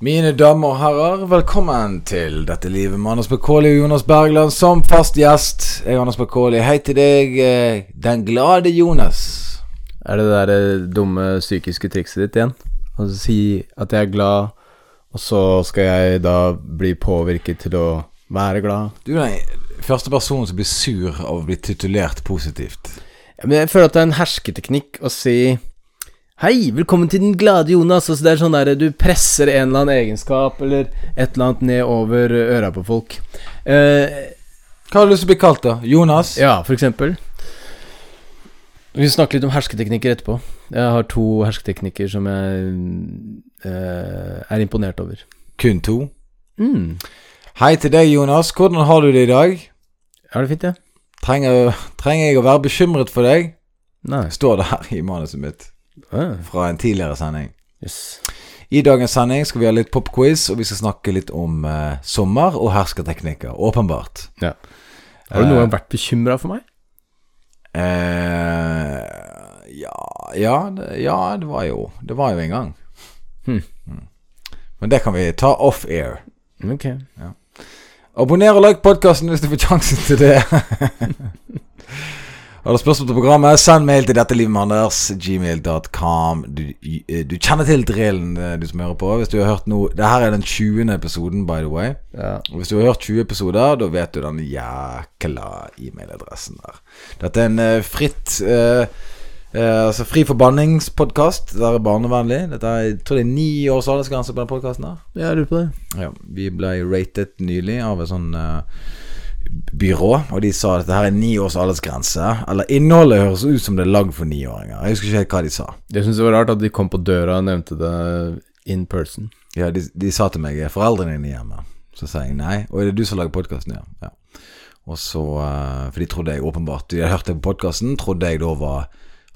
Mine damer og herrer, velkommen til Dette livet med Anders Bekåli og Jonas Bergland som fast gjest. Jeg er Anders Bekåli. Hei til deg, eh, den glade Jonas. Er det det der eh, dumme psykiske trikset ditt igjen? Å si at jeg er glad, og så skal jeg da bli påvirket til å være glad? Du er den første personen som blir sur av å bli titulert positivt. Ja, men jeg føler at det er en hersketeknikk å si Hei, velkommen til den glade Jonas. Altså det er sånn der Du presser en eller annen egenskap eller et eller annet ned over øra på folk. Eh, Hva har du lyst til å bli kalt, da? Jonas? ja, for eksempel. Vi snakker litt om hersketeknikker etterpå. Jeg har to hersketeknikker som jeg eh, er imponert over. Kun to? Mm. Hei til deg, Jonas. Hvordan har du det i dag? Er det fint, ja? Trenger, trenger jeg å være bekymret for deg? Nei. Står det her i manuset mitt fra en tidligere sending. yes. I dagens sending skal vi ha litt popquiz, og vi skal snakke litt om eh, sommer og hersketeknikker. Åpenbart. Ja. Har du noen gang vært bekymra for meg? Eh, ja ja det, ja, det var jo Det var jo en gang. Hmm. Mm. Men det kan vi ta off air. Ok. Abonner og like podkasten hvis du får sjansen til det. Har du spørsmål til programmet, send mail til dette livet med Anders, gmail.com. Du, eh, du kjenner til drillen, eh, du som hører på. Hvis du har hørt noe Det her er den 20. episoden, by the way. Ja. Hvis du har hørt 20 episoder, da vet du den jækla e-mailadressen der. Dette er en eh, fritt uh, uh, Altså fri forbanningspodkast. Det er barnevennlig. Dette er, jeg tror det er ni års aldersgrense på den podkasten Ja, Jeg lurer på det. Ja, vi ble ratet nylig av en sånn eh, byrå, og de sa at dette her er ni års aldersgrense. Eller innholdet høres ut som det er lagd for niåringer. Jeg husker ikke helt hva de sa. Jeg syns det var rart at de kom på døra og nevnte det in person. Ja, de, de sa til meg 'Er foreldrene dine hjemme?' Så sa jeg nei. 'Og er det du som lager podkasten?' Ja. ja. Og så eh, For de trodde jeg åpenbart De hadde hørt det på podkasten, trodde jeg da var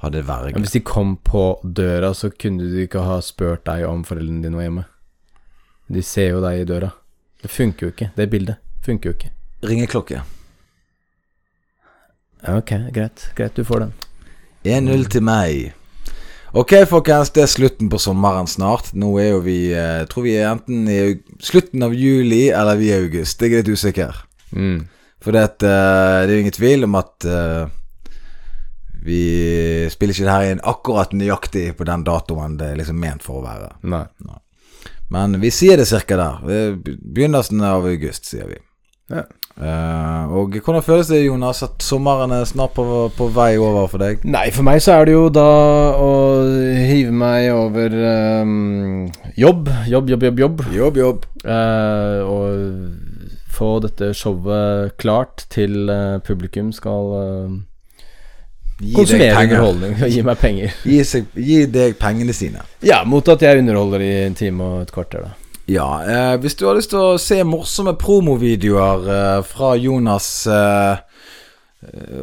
hadde verge. Men hvis de kom på døra, så kunne de ikke ha spurt deg om foreldrene dine var hjemme. De ser jo deg i døra. Det funker jo ikke. Det bildet funker jo ikke. Ringeklokke. Ok, greit. Greit, du får den. 1-0 til meg. Ok, folkens, det er slutten på sommeren snart. Nå er jo vi Jeg tror vi er enten i slutten av juli eller vi er i august. Jeg er litt usikker. Mm. For det, eh, det er jo ingen tvil om at uh, vi spiller ikke det her inn akkurat nøyaktig på den datoen det er liksom ment for å være. Nei. Men vi sier det cirka der. Er Begynnelsen av august, sier vi. Ja. Eh, og hvordan føles det, Jonas, at sommeren er snart på, på vei over for deg? Nei, for meg så er det jo da å hive meg over um, jobb. Jobb, jobb, jobb, jobb. Jobb, jobb. Uh, og få dette showet klart til uh, publikum skal Gi konsumere underholdning og gi meg penger. Gi, seg, gi deg pengene sine. Ja, mot at jeg underholder i en time og et kvarter, da. Ja, eh, hvis du har lyst til å se morsomme promovideoer eh, fra Jonas eh,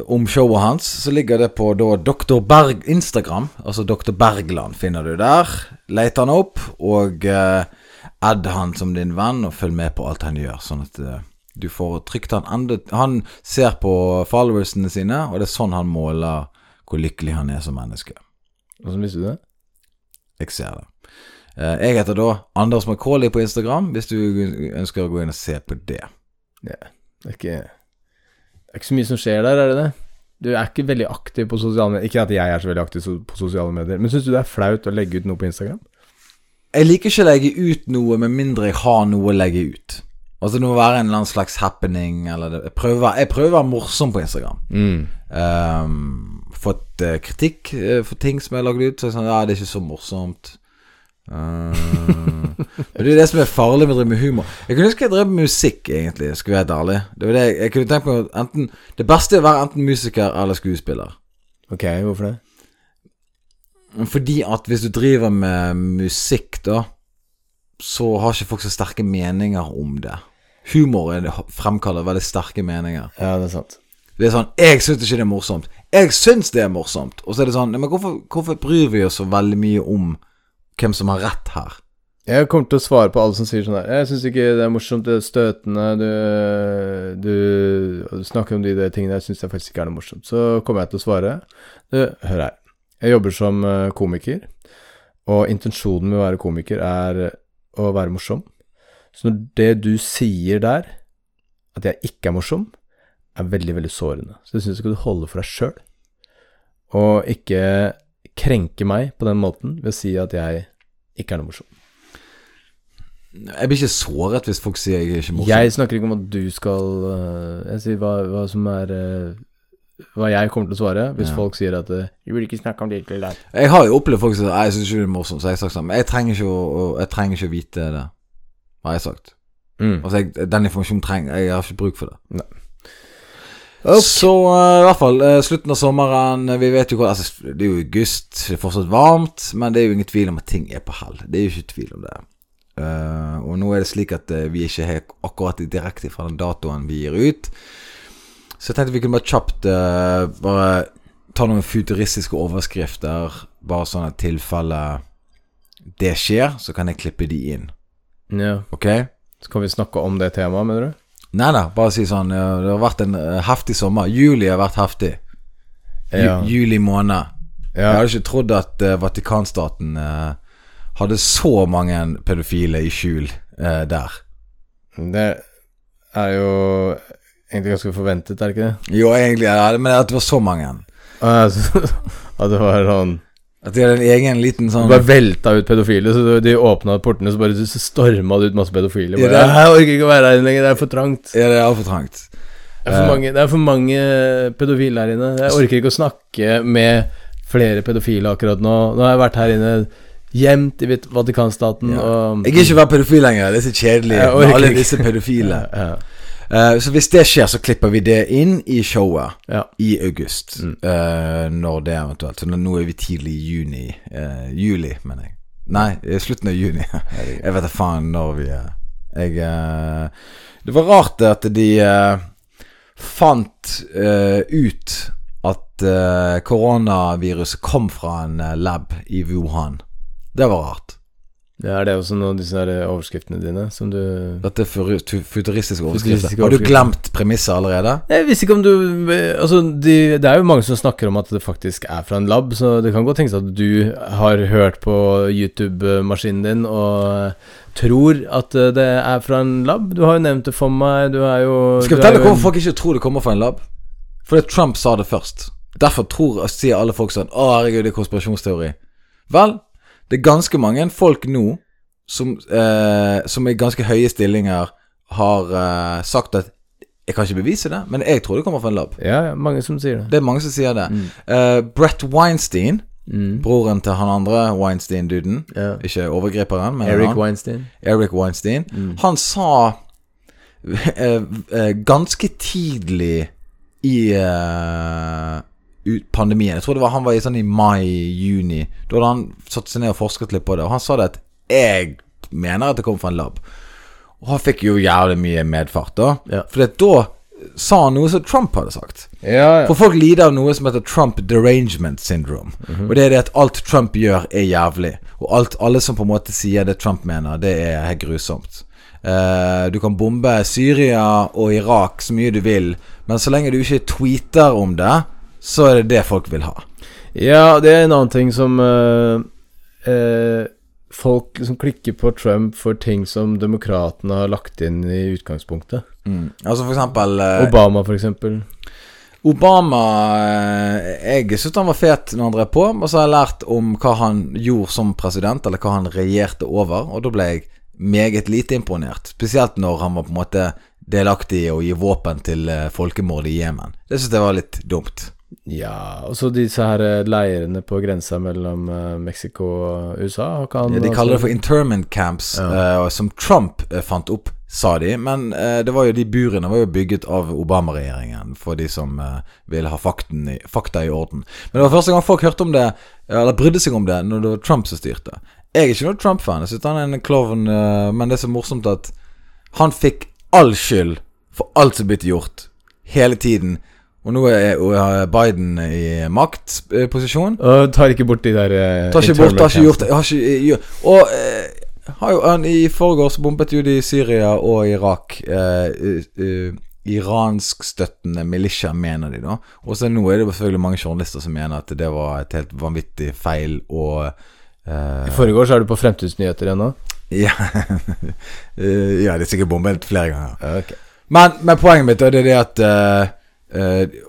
om showet hans, så ligger det på da Dr. Berg Instagram. Altså Dr. Bergland finner du der. Let han opp, og eh, add han som din venn, og følg med på alt han gjør. Sånn at eh, du får trykt han enda Han ser på followersene sine, og det er sånn han måler hvor lykkelig han er som menneske. Åssen visste du det? Jeg ser det. Eh, Jeg heter da Anders McCauley på Instagram, hvis du ønsker å gå inn og se på det. Det er ikke Det er ikke så mye som skjer der, er det det? Du er ikke veldig aktiv på sosiale medier. Ikke at jeg er så veldig aktiv på sosiale medier, men syns du det er flaut å legge ut noe på Instagram? Jeg liker ikke å legge ut noe med mindre jeg har noe å legge ut. Altså Det må være en eller annen slags happening. Eller det. Jeg, prøver, jeg prøver å være morsom på Instagram. Mm. Um, fått eh, kritikk eh, for ting som jeg har lagd ut. Så jeg sånn, ja, det er ikke så morsomt. Men det er det som er farlig med å drive med humor. Jeg kunne ønske jeg drev med musikk, egentlig. Skulle være ærlig. Det det jeg, jeg kunne tenkt meg enten Det beste er å være enten musiker eller skuespiller. Ok, hvorfor det? Fordi at hvis du driver med musikk, da, så har ikke folk så sterke meninger om det. Humor er- fremkaller veldig sterke meninger. Ja, det er sant. Det er sånn 'Jeg syns ikke det er morsomt'. 'Jeg syns det er morsomt'. Og så er det sånn Men hvorfor, hvorfor bryr vi oss så veldig mye om hvem som har rett her? Jeg kommer til å svare på alle som sier sånn her Jeg syns ikke det er morsomt, det er støtende, du, du, du snakker om de de tingene jeg syns faktisk ikke er noe morsomt. Så kommer jeg til å svare Du, hør her. Jeg jobber som eh, komiker, og intensjonen med å være komiker er å være morsom. Så når det du sier der, at jeg ikke er morsom, er veldig, veldig sårende. Så det syns jeg skal holde for deg sjøl. Og ikke krenke meg på den måten ved å si at jeg ikke er noe morsom. Jeg blir ikke såret hvis folk sier jeg er ikke morsom. Jeg snakker ikke om at du skal øh, Jeg sier hva, hva som er øh, Hva jeg kommer til å svare hvis Ja. folk sier at øh, Du vil ikke snakke om det egentlig der. Jeg har jo opplevd folk som sier «Nei, jeg syns ikke du er morsom, så jeg har sagt sånn jeg trenger ikke å, jeg trenger ikke å vite det, har jeg sagt. Mm. Altså, jeg, den informasjonen trenger jeg, har ikke bruk for det. Ok. Så eh, i hvert fall, eh, slutten av sommeren eh, Vi vet jo hva altså, Det er jo august, det er fortsatt varmt, men det er jo ingen tvil om at ting er på hell. Det er jo ikke tvil om det. Uh, og nå er det slik at uh, vi ikke har akkurat direkte fra den datoen vi gir ut. Så jeg tenkte vi kunne bare kjapt uh, bare ta noen futuristiske overskrifter, bare sånn at tilfelle det skjer, så kan jeg klippe de inn. Ja. Ok? Så kan vi snakke om det temaet, mener du? Nei da, bare si sånn ja, Det har vært en eh, heftig sommer. Juli har vært heftig. Ju Ja. Juli måned. Jeg Ja. hadde ikke trodd at eh, Vatikanstaten eh, hadde så mange pedofile i skjul eh, der. Det er jo egentlig ganske forventet, er det ikke det? Jo, egentlig, ja, men at det var så mange. Altså, at det var sånn At de hadde en egen liten sånn sånn bare velta ut pedofile, så de- åpna portene, så bare så storma det ut masse pedofile. Ja, Bare, det- Jeg orker ikke å være her inne lenger, det er for trangt. Ja, det er for trangt. Det er for Eh. mange, det er for mange pedofile her inne. Jeg orker ikke å snakke med flere pedofile akkurat nå. Nå har jeg vært her inne gjemt i Vatikanstaten Ja. og Jeg gidder ikke være pedofil lenger. Det er så kjedelig med alle disse pedofile. Ja, Eh, så hvis det skjer, så klipper vi det inn i showet ja. i august. Mm. Uh, når det eventuelt. Så nå er vi tidlig i juni. Uh, juli, mener jeg. Nei, slutten av juni. Jeg vet da faen når vi er Jeg Det var rart at de fant ut at koronaviruset kom fra en lab i Wuhan. Det var rart. Er det også noen av disse der overskriftene dine som du Dette er futuristiske overskrifter. Har du glemt premisset allerede? Jeg visste ikke om du Altså, de, det er jo mange som snakker om at det faktisk er fra en lab, så det kan godt tenkes at du har hørt på YouTube-maskinen din og tror at det er fra en lab. Du har jo nevnt det for meg, du er jo Skal jeg fortelle hvorfor folk ikke tror det kommer fra en lab? Fordi Trump sa det først. Derfor tror, sier alle folk sånn Å, herregud, det er konspirasjonsteori. Vel, det er ganske mange folk nå som, eh, som i ganske høye stillinger har eh, sagt at Jeg kan ikke bevise det, men jeg tror det kommer fra en lab. Ja, mange som sier det. Det er mange som sier det. Mm. Eh, Brett Weinstein, Mm. broren til han andre Weinstein-duden, Ja. ikke overgriperen, men Eric han, Weinstein. Eric Weinstein, Mm. han sa eh, eh, ganske tidlig i eh, pandemien Jeg tror det var han var i sånn i mai-juni. Da hadde han satt seg ned og forsket litt på det, og han sa det at jeg mener at det kom fra en lab. Og han fikk jo jævlig mye medfart, da. Ja. For da sa han noe som Trump hadde sagt. Ja, ja. For folk lider av noe som heter Trump derangement syndrome. Og det er det at alt Trump gjør, er jævlig. Og alt, alle som på en måte sier det Trump mener, det er helt grusomt. Uh, du kan bombe Syria og Irak så mye du vil, men så lenge du ikke tweeter om det, så er det det folk vil ha. Ja, det er en annen ting som uh, uh, Folk liksom klikker på Trump for ting som demokratene har lagt inn i utgangspunktet. Mm. Altså for eksempel uh, Obama, for eksempel. Obama Jeg syntes han var fet når han drev på, og så har jeg lært om hva han gjorde som president, eller hva han regjerte over, og da ble jeg meget lite imponert. Spesielt når han var på en måte delaktig i å gi våpen til folkemordet i Jemen. Det syns jeg var litt dumt. Ja, og så disse her eh, leirene på grensa mellom eh, Mexico og USA. kan, Ja, de kaller det for internment camps, eh, som Trump fant opp, sa de. Men uh, det var jo de burene var jo bygget av Obama-regjeringen, for de som uh, vil ha fakten i, fakta i orden. Men det var første gang folk hørte om det, eller brydde seg om det, når det var Trump som styrte. Jeg er ikke noen Trump-fan. Jeg synes han er en klovn, men det er så morsomt at han fikk all skyld for alt som blitt gjort, hele tiden. Og nå er Biden i maktposisjon. Og tar ikke bort de der eh, Tar ikke bort, har ikke gjort det. har ikke, gjør- Og eh, har jo, han, i forgårs bombet jo de Syria og Irak. Eh, uh, eh, Iranskstøttende militia, mener de, da. Og så nå er det selvfølgelig mange journalister som mener at det var et helt vanvittig feil og eh, I forrige år så er du på Fremtidsnyheter ennå. Ja, Eh, ja det er sikkert bombet flere ganger. Okay. Men, men poenget mitt er det at eh, eh,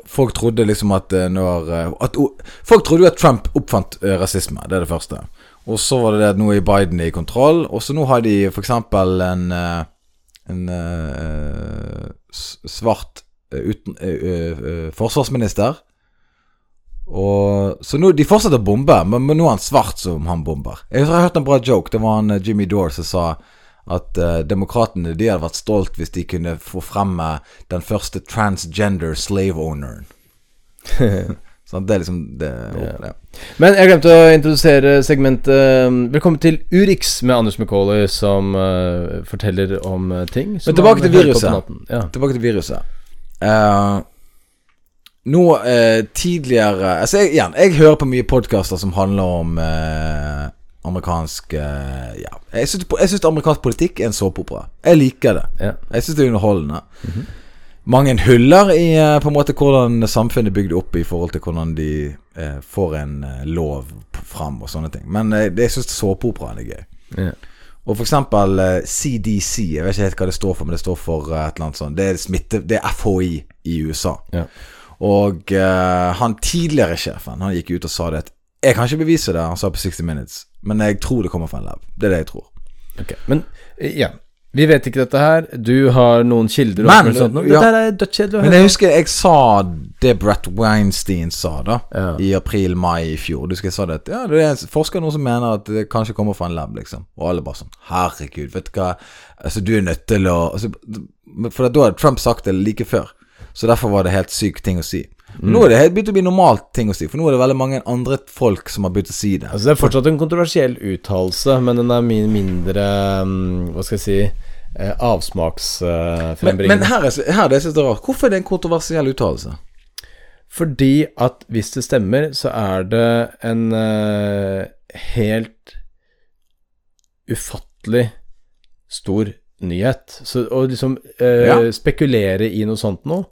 folk trodde liksom at eh, når eh, at, Folk trodde jo at Trump oppfant eh, rasisme. Det er det første. Og så var det det at nå er Biden i kontroll. Og så nå har de f.eks. en eh, En eh, svart eh, uten, eh, eh, eh, forsvarsminister. Og, så nå, De fortsetter å bombe, men, men nå er han svart som han bomber. Jeg har hørt en bra joke. Det var han eh, Jimmy Dore som sa at uh, demokratene de hadde vært stolt hvis de kunne få fremme den første transgender slave owneren. sånn, det er liksom det, ja. Men jeg glemte å introdusere segmentet um, Velkommen til Urix med Anders McCauley, som uh, forteller om ting. Men tilbake til viruset. Ja. Tilbake til viruset. Uh, nå eh, tidligere Altså jeg, igjen, jeg hører på mye podkaster som handler om eh, amerikansk eh, Ja. Jeg syns amerikansk politikk er en såpeopera. Jeg liker det. Ja. Jeg syns det er underholdende. Mange huller i eh, på en måte hvordan samfunnet er bygd opp i forhold til hvordan de eh, får en eh, lov fram og sånne ting. Men eh, jeg syns såpeoperaen er gøy. Ja. Og for eksempel eh, CDC, jeg vet ikke helt hva det står for, men det står for et eller annet sånt. Det er smitte, det er FHI i USA. Ja. Og han tidligere sjefen, han gikk ut og sa det at Jeg kan ikke bevise det, han sa på 60 Minutes, men jeg tror det kommer fra en lab. Det er det jeg tror. Ok, Men uh, ja, vi vet ikke dette her. Du har noen kilder Men, alt sånt. ja. Dette er dødskjedelig å Men jeg husker jeg sa det Brett Weinstein sa da Ja. i april-mai i fjor. Du husker jeg sa det Ja, det er forskere noen som mener at det kanskje kommer fra en lab, liksom. Og alle bare sånn Herregud, vet du hva. Altså, du er nødt til å altså, For da hadde Trump sagt det like før. Så derfor var det helt syk ting å si. Men Nå er det helt begynt å bli normalt ting å si, for nå er det veldig mange andre folk som har begynt å si det. Altså Det er fortsatt en kontroversiell uttalelse, men den er mye mindre um, Hva skal jeg si avsmaksfrembringende. Men, men her er, her er det jeg rart. Hvorfor er det en kontroversiell uttalelse? Fordi at hvis det stemmer, så er det en eh, helt ufattelig stor nyhet. Så å liksom eh, Ja. spekulere i noe sånt nå,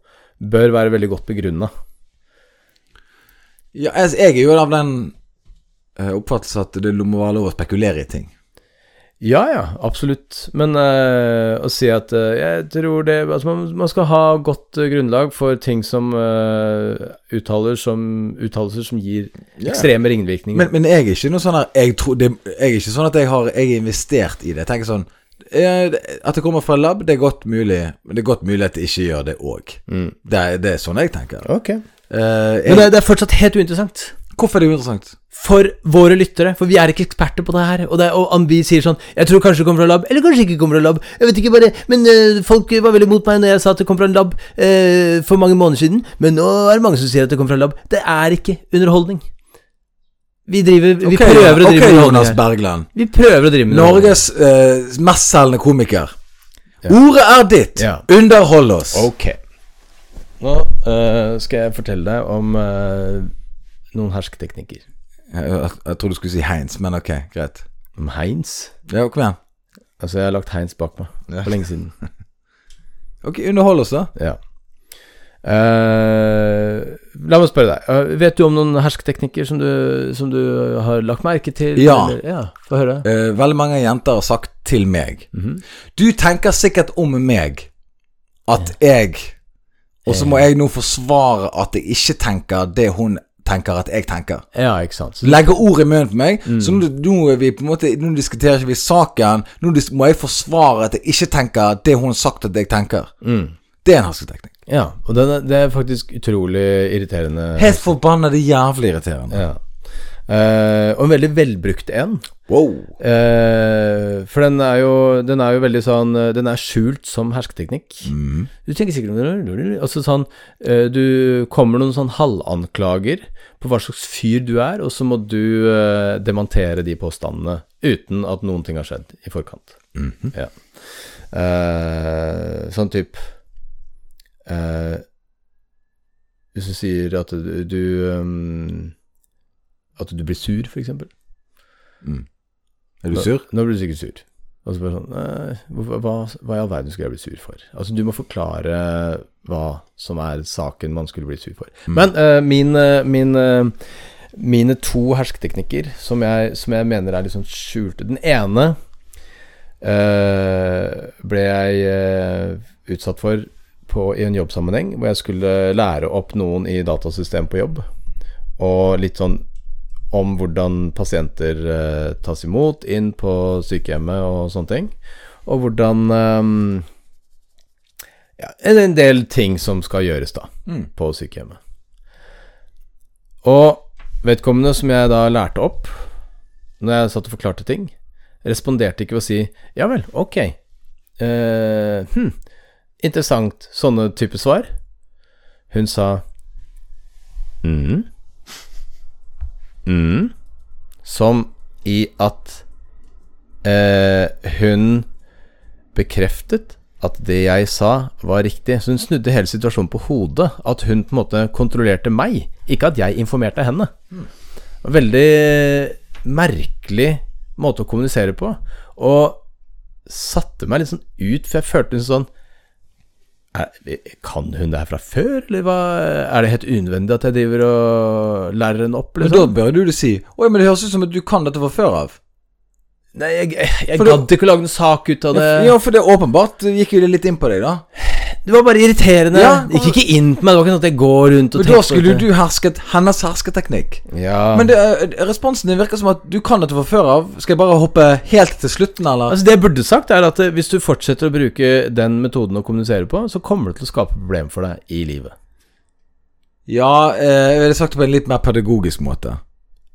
bør være veldig godt begrunna. Ja, jeg, jeg er jo av den eh, oppfattelse at det må være lov å spekulere i ting. Ja, ja, absolutt. Men eh, å si at eh, jeg tror det Altså, man, man skal ha godt eh, grunnlag for ting som uh, uttaler som, uttalelser som gir Ja. ekstreme ringvirkninger. Men, men jeg er ikke noe sånn her jeg, tror, det, jeg er ikke sånn at jeg har Jeg er investert i det. Jeg tenker sånn eh, At det kommer fra lab, det er godt mulig. Men det er godt mulig at det ikke gjør det òg. Mm. Det, er- det er sånn jeg tenker. Ok. Eh, Men det, det er fortsatt helt uinteressant. hvorfor er det uinteressant? For våre lyttere, for vi er ikke eksperter på det her. Og, det, og vi sier sånn Jeg tror kanskje det kommer fra lab, eller kanskje ikke kommer fra lab. Jeg vet ikke bare Men eh, folk var veldig mot meg når jeg sa at det kom fra en lab eh, for mange måneder siden. Men nå er det mange som sier at det kommer fra lab. Det er ikke underholdning. Vi driver Vi okay, prøver å drive okay, med Jonas. Bergland. Vi prøver å drive med. Norges uh, mestselgende komiker. Ordet er ditt. Ja. Underhold oss. Ok. Nå uh, skal jeg fortelle deg om uh, noen hersketeknikker. Jeg, jeg, jeg tror du skulle si Heinz, men ok, greit. Om Heinz. Ja, kom igjen. Altså, jeg har lagt Heinz bak meg Ja. for lenge siden. Ok, Underhold oss, da. Ja. Uh, la meg spørre deg. vet du om noen hersketeknikker som du, som du har lagt merke til? Ja. Eller, ja Få høre. Uh, veldig mange jenter har sagt til meg Mhm. Du tenker sikkert om meg at jeg Og så må jeg nå forsvare at jeg ikke tenker det hun tenker at jeg tenker. Ja, ikke sant. Så, Legge ord i munnen på meg. Mm. Så nå, nå er vi på en måte Nå diskuterer ikke vi saken. Nå må jeg forsvare at jeg ikke tenker det hun har sagt at jeg tenker. mm. Det er en hersketeknikk. Ja, og den er, det er faktisk utrolig irriterende. Helt forbanna det jævlig irriterende. Ja. Eh, og en veldig velbrukt en. Wow. Uh, for den er jo Den er jo veldig sånn eh, Den er skjult som hersketeknikk. Mm. Du tenker sikkert Altså sånn uh, Du kommer noen sånn halvanklager på hva slags fyr du er, og så må du demontere de påstandene uten at noen ting har skjedd i forkant. Mhm. Ja. Eh, sånn type Hvis du sier at du, du um, At du blir sur, eksempel. Mm. Er du sur? Nå, blir du sikkert sur. Og så bare sånn «Nei, hva, hva i all verden skulle jeg bli sur for? Altså, du må forklare hva som er saken man skulle bli sur for. Mm. Men uh, min, eh, min, uh, mine to hersketeknikker som jeg, som jeg mener er litt sånn skjulte Den ene uh, ble jeg utsatt for på, i en jobbsammenheng hvor jeg skulle lære opp noen i datasystem på jobb. Og litt sånn om hvordan pasienter eh, tas imot inn på sykehjemmet og sånne ting. Og hvordan eh, ja, en- del ting som skal gjøres da Mm. på sykehjemmet. Og vedkommende som jeg da lærte opp, når jeg satt og forklarte ting, responderte ikke ved å si 'ja vel, ok'. Eh, hm, interessant. Sånne type svar. Hun sa mm. Mm. Som i at eh, hun bekreftet at det jeg sa, var riktig. Så hun snudde hele situasjonen på hodet. At hun på en måte kontrollerte meg, ikke at jeg informerte henne. Mm. Veldig merkelig måte å kommunisere på. Og satte meg litt sånn ut, for jeg følte en sånn Kan hun det her fra før, eller hva? Er det helt unødvendig at jeg driver og lærer henne opp, Men liksom? da bør du si Oi, men det høres ut som at du kan dette fra før av. Nei, jeg, jeg, jeg gadd ikke å lage noen sak ut av det. Ja, for det er åpenbart gikk jo det litt inn på deg, da. Det var bare irriterende. Ja, og, gikk ikke inn på meg. Det var ikke sånn at jeg går rundt og Men tenker da skulle du hersket hennes hersketeknikk. Ja. Men det, er- responsen din virker som at du kan dette fra før av. Skal jeg bare hoppe helt til slutten, eller? Altså Det jeg burde sagt, er at eh, hvis du fortsetter å bruke den metoden å kommunisere på, så kommer det til å skape problemer for deg i livet. Ja, eh, jeg ville sagt det på en litt mer pedagogisk måte.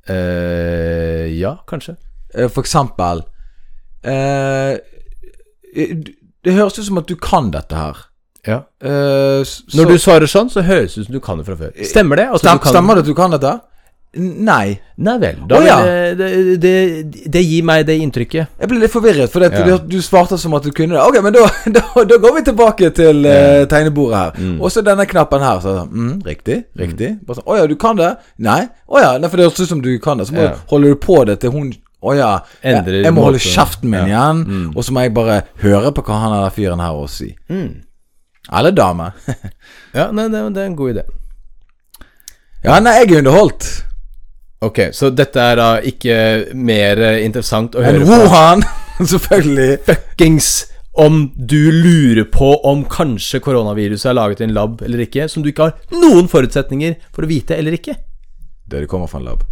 eh ja, kanskje. Eh, For eksempel eh, Det høres ut som at du kan dette her. Ja. Uh, så, Når du svarer sånn, så høres det ut som du kan det fra før. Stemmer det? at Stem, kan- Stemmer det at du kan dette? Nei. Nei vel. Da oh, ja. det, det, det, gir meg det inntrykket. Jeg ble litt forvirret, for Ja. du, du svarte som at du kunne det. Ok, men da, da, da går vi tilbake til uh, tegnebordet her. Mm. Og så denne knappen her. Så, mm, riktig, riktig. Bare sånn, Å ja, du kan det? Nei? Å ja, nei, for det høres ut som du kan det. Så må, Ja. holder du på det til hun Å ja, jeg, jeg må holde kjeften min Ja. igjen, Mm. og så må jeg bare høre på hva han der fyren her å si Mm. Eller dame. Ja, nei, det, det er en god idé. ja, nei, jeg er underholdt. Ok, så dette er da ikke mer interessant å høre på Wuhan, selvfølgelig. fuckings om du lurer på om kanskje koronaviruset er laget i en lab eller ikke, som du ikke har noen forutsetninger for å vite eller ikke. Det kommer fra en lab.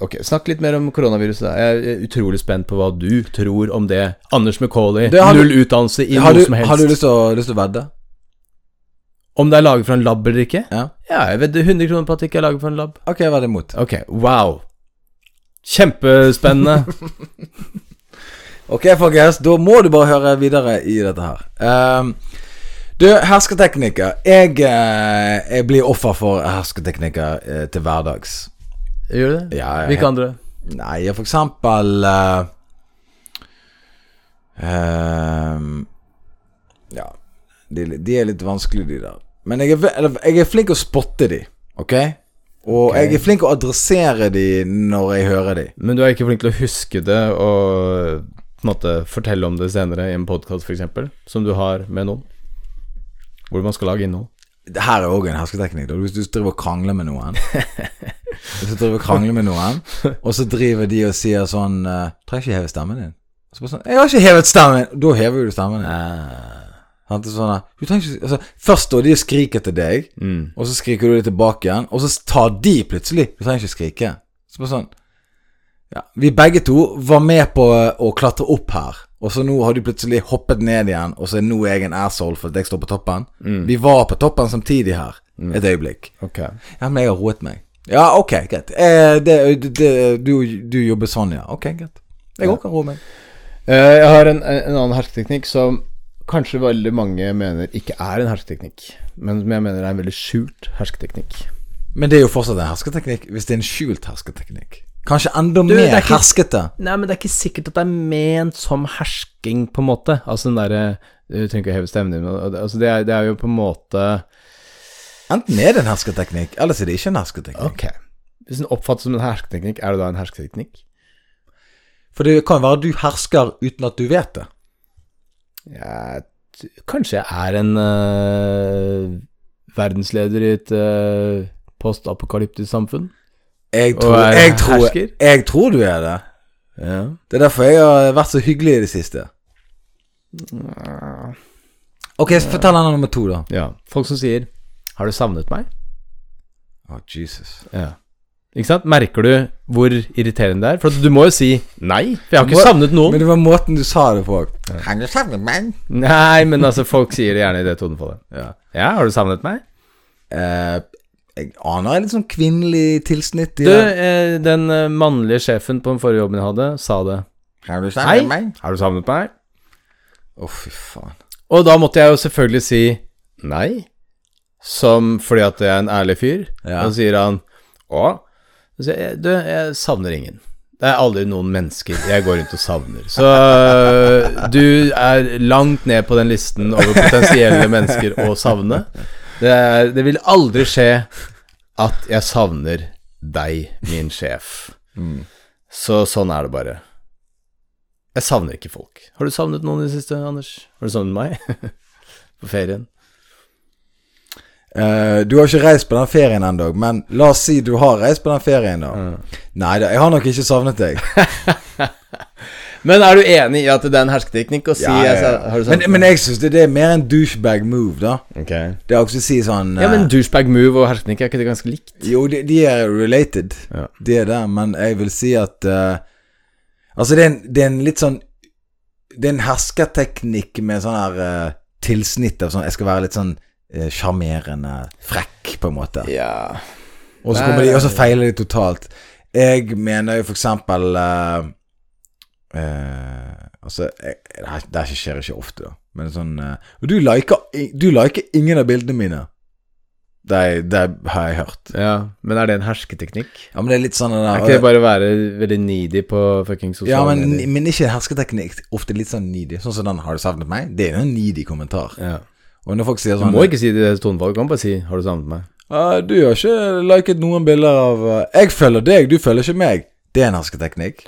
Ok, Snakk litt mer om koronaviruset. Jeg er utrolig spent på hva du tror om det. Anders McCauley, null utdannelse i noe du, som helst. har du lyst til å, vedde? Om det er laget fra en lab eller ikke? Ja. Ja, jeg vedder 100 kroner på at det ikke er laget fra en lab. Ok, vedder imot. Ok, wow. Kjempespennende. Ok, folkens, da må du bare høre videre i dette her. Um, du, hersketeknikker. Jeg, eh, jeg blir offer for hersketeknikker eh, til hverdags. Gjør du det? Ja, jeg- Hvilke andre? Nei, for eksempel uh, uh, Ja, de, de er litt vanskelige, de der. Men jeg er, jeg er flink å spotte de, ok? Og okay. jeg er flink å adressere de når jeg hører de. Men du er ikke flink til å huske det og på en måte fortelle om det senere i en podkast f.eks., som du har med noen? Hvor man skal lage innhold. Det her er òg en hersketeknikk. Hvis du driver og krangler med noen Hvis du driver og krangler med noen, og så driver de og sier sånn uh, 'Trenger ikke heve stemmen din.' Så bare sånn 'Jeg har ikke hevet stemmen din.' Da hever jo du stemmen din. Er Sånn, ikke, altså, først står de og skriker til deg, Mm. og så skriker du det tilbake igjen, og så tar de plutselig 'Du trenger ikke skrike'. Så bare sånn ja, Vi begge to var med på å klatre opp her, og så nå har du plutselig hoppet ned igjen, og så er nå jeg en asshole fordi jeg står på toppen. Mm. Vi var på toppen samtidig her, et øyeblikk. Okay. Ja, men jeg har roet meg. Ja, ok, greit. Eh, det, det, du, du jobber sånn, ja. Ok, greit. Jeg òg kan roe meg. Eh, jeg har en, en annen hersketeknikk som kanskje veldig mange mener ikke er en hersketeknikk, men som jeg mener er en veldig skjult hersketeknikk. Men det er jo fortsatt en hersketeknikk, hvis det er en skjult hersketeknikk. Kanskje enda Du, er mer ikke- herskete. Nei, men det er ikke sikkert at det er ment som hersking, på en måte. Altså den derre Du trenger ikke å heve stemmen din, men altså, det, er, det er jo på en måte Enten er det en hersketeknikk, eller så er det ikke en hersketeknikk. Ok. Hvis den oppfattes som en hersketeknikk, er det da en hersketeknikk? For det kan være du hersker uten at du vet det. Ja, kanskje jeg er en uh, verdensleder i et uh, postapokalyptisk samfunn? Jeg Og tror, er jeg, tror, hersker? jeg tror du er det. Ja. Det er derfor jeg har vært så hyggelig i det siste. Ok, så fortell han nummer to, da. ja. Folk som sier 'Har du savnet meg?' Å, Jesus. Ja. Ikke sant? Merker du hvor irriterende det er? For du må jo si nei. For jeg har ikke Må- savnet noen. Men det var måten du sa det på. Har du savnet meg? Nei, men altså, folk sier det gjerne i det tonefallet. Ja. Ja, har du savnet meg? Eh, jeg aner en litt sånn kvinnelig tilsnitt i Du, det. eh, den eh, mannlige sjefen på den forrige jobben jeg hadde, sa det. Har du Hei, savnet meg? har du savnet meg? Å, fy faen. Og da måtte jeg jo selvfølgelig si nei, som fordi at jeg er en ærlig fyr. Ja. Og så sier han å, så sier jeg, du, jeg savner ingen. Det er aldri noen mennesker jeg går rundt og savner. Så øh, du er langt ned på den listen over potensielle mennesker å savne. Det, er, det vil aldri skje at jeg savner deg, min sjef. Så sånn er det bare. Jeg savner ikke folk. Har du savnet noen i det siste, Anders? Har du savnet meg? På ferien? Uh, du har ikke reist på den ferien ennå, men la oss si du har reist på den ferien, da. Nei da, jeg har nok ikke savnet deg. Men er du enig i at det er en hersketeknikk å si Ja, ja, ja. du Men, men jeg syns det, det er mer en douchebag move, da. Okay. Det er også å si sånn Ja, men eh, douchebag move og hersketeknikk, er ikke det ganske likt? Jo, de, de er related, Ja. de er det, men jeg vil si at uh, Altså, det er, en, det er en litt sånn Det er en hersketeknikk med sånn her uh, tilsnitt av sånn Jeg skal være litt sånn sjarmerende, uh, frekk, på en måte. Ja. Og så kommer de, og så feiler de totalt. Jeg mener jo for eksempel eh, eh, Altså, jeg, det, her, skjer ikke ofte, da. Men sånn eh, Og du liker, du liker ingen av bildene mine. Det, det har jeg hørt. ja. Men er det en hersketeknikk? Ja, men det er litt sånn Er ikke det bare å være veldig needy på fucking Ja, sosiale men, medier? men ikke hersketeknikk. Ofte litt sånn needy. Sånn som den 'Har du savnet meg?' Det er jo en needy kommentar. Ja. Og når folk sier sånn Du må ikke si det i tonefallet, du kan bare si 'Har du savnet meg?' Uh, 'Du har ikke liket noen bilder av uh, 'Jeg følger deg, du følger ikke meg'. Det er en hersketeknikk.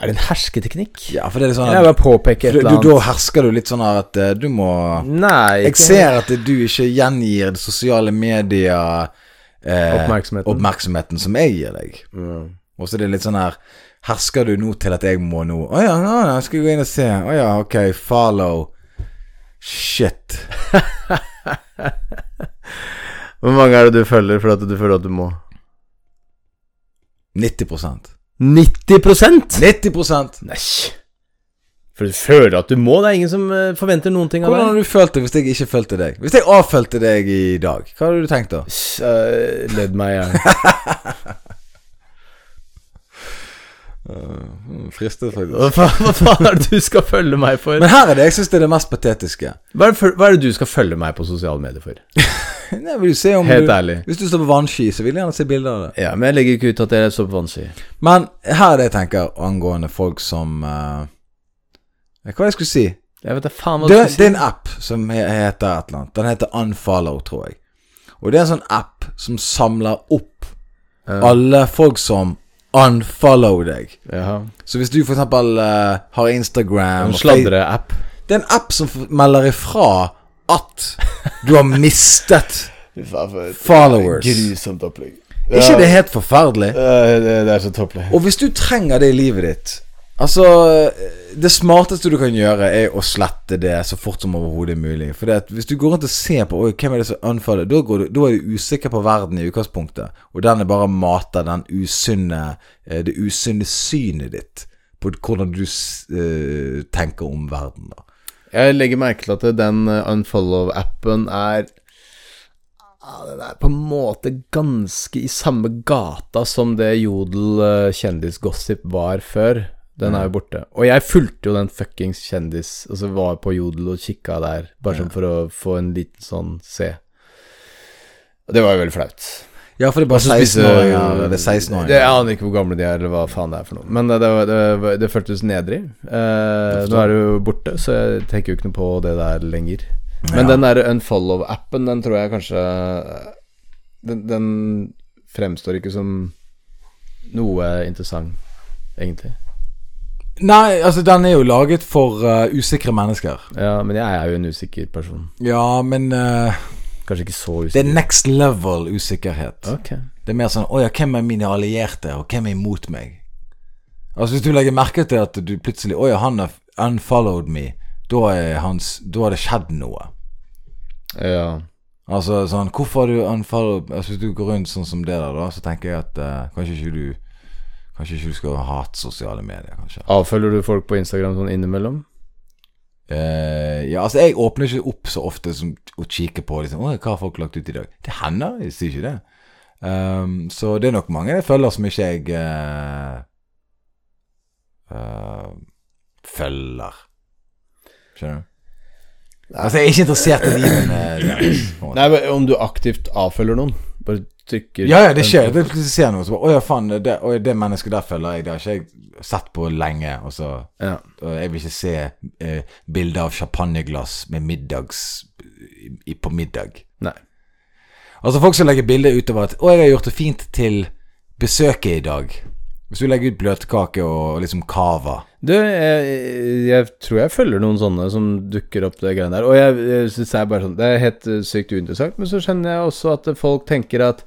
Er det en hersketeknikk? Ja, for det er sånn sånn Jeg at, bare påpeker et eller du, Da hersker du litt sånn at eh, du må Nei, Jeg ser at du ikke gjengir det sosiale medier eh, Oppmerksomheten. oppmerksomheten som jeg gir deg. Mm. Og så er det litt sånn her Hersker du nå til at jeg må nå Å ja, nå, nå skal jeg gå inn og se. Å ja, ok, follow. Shit. Hvor mange er det du følger for at du føler at du må? 90 90% 90% Nei. For du føler at du må. Det er ingen som eh, forventer noen ting av deg. Hvordan har du følt det hvis jeg ikke fulgte deg? Hvis jeg avfølte deg i dag, hva hadde du tenkt da? Uh, ledd meg i hjel. Hmm, Fristet faktisk. Hva, faen- hva faen er det du skal følge meg for? Men her er det jeg syns det er det mest patetiske. Hva er, det for, hva er det du skal følge meg på sosiale medier for? Nei, vil du se om Helt du, ærlig. Hvis du står på vannski, så vil jeg gjerne se bilder av det. Ja, men jeg legger ikke ut at jeg står på vannski. Men her er det jeg tenker angående folk som uh, Hva var det jeg skulle si? Jeg vet faen hva Det, du det si. er en app som heter et eller annet. Den heter Unfollow, tror jeg. Og det er en sånn app som samler opp uh. alle folk som unfollow deg. Jaha. Så hvis du for eksempel eh, har Instagram En sladreapp. Det er en app som melder ifra at du har mistet followers. Grusomt opplegg. ikke det helt forferdelig? det, det er så topplig. Og hvis du trenger det i livet ditt Altså, det smarteste du kan gjøre, er å slette det så fort som overhodet mulig. For det at hvis du går rundt og ser på hvem er det som unfollower, da, da er du usikker på verden i utgangspunktet. Og den er bare mater den usunne eh, det usunne synet ditt på hvordan du eh, tenker om verden. da Jeg legger merke til at den eh, unfollow-appen er ja, Den er på en måte ganske i samme gata som det Jodel kjendisgossip var før. Den er jo borte. Og jeg fulgte jo den fuckings kjendis Altså var på Jodel og kikka der, bare sånn for å få en liten sånn se. Og det var jo veldig flaut. Ja, for det er bare Og så spise- 16-åringer. Eller 16-åringer. Det- Jeg aner ikke hvor gamle de er, eller hva faen det er for noe. Men det, det, det, det føltes nedrig. Eh, nå er det jo borte, så jeg tenker jo ikke noe på det der lenger. Men Ja. den der unfollow-appen, den tror jeg kanskje den, den fremstår ikke som noe interessant, egentlig. Nei, altså, den er jo laget for uh, usikre mennesker. Ja, men jeg er jo en usikker person. Ja, men uh, Kanskje ikke så usikker. det er next level usikkerhet. Okay. Det er mer sånn Å ja, hvem er mine allierte, og hvem er imot meg? Altså Hvis du legger merke til at du plutselig Å ja, han har unfollowed me. Da, hans, da har det skjedd noe. Ja. Altså sånn Hvorfor har du unfollowed altså, Hvis du går rundt sånn som det der, da, så tenker jeg at uh, kanskje ikke du Kanskje ikke du skal hate sosiale medier, kanskje. Avfølger du folk på Instagram sånn innimellom? Uh, ja, altså Jeg åpner ikke opp så ofte som å kikke på liksom, hva har folk lagt ut i dag. Det hender, jeg sier ikke det. Um, så det er nok mange jeg følger som ikke jeg uh, uh, følger. Skjønner du? Altså Jeg er ikke interessert i de, deres. på en måte. Nei, men om du aktivt avfølger noen? Bare trykker Ja, ja, det skjer. Det plutselig ser noe så bare Å ja, faen, det, å, det mennesket der følger jeg. Det har ikke jeg sett på lenge. Og så Ja. og Jeg vil ikke se eh, bilder av champagneglass med middags i, på middag. Nei. Altså folk som legger bilder utover at 'Å, jeg har gjort det fint til besøket i dag'. Hvis du legger ut bløtkake og liksom cava Du, jeg, jeg tror jeg følger noen sånne som dukker opp det greiene der. Og jeg, jeg synes det er bare sånn Det er helt eh, sykt uinteressant, men så skjønner jeg også at folk tenker at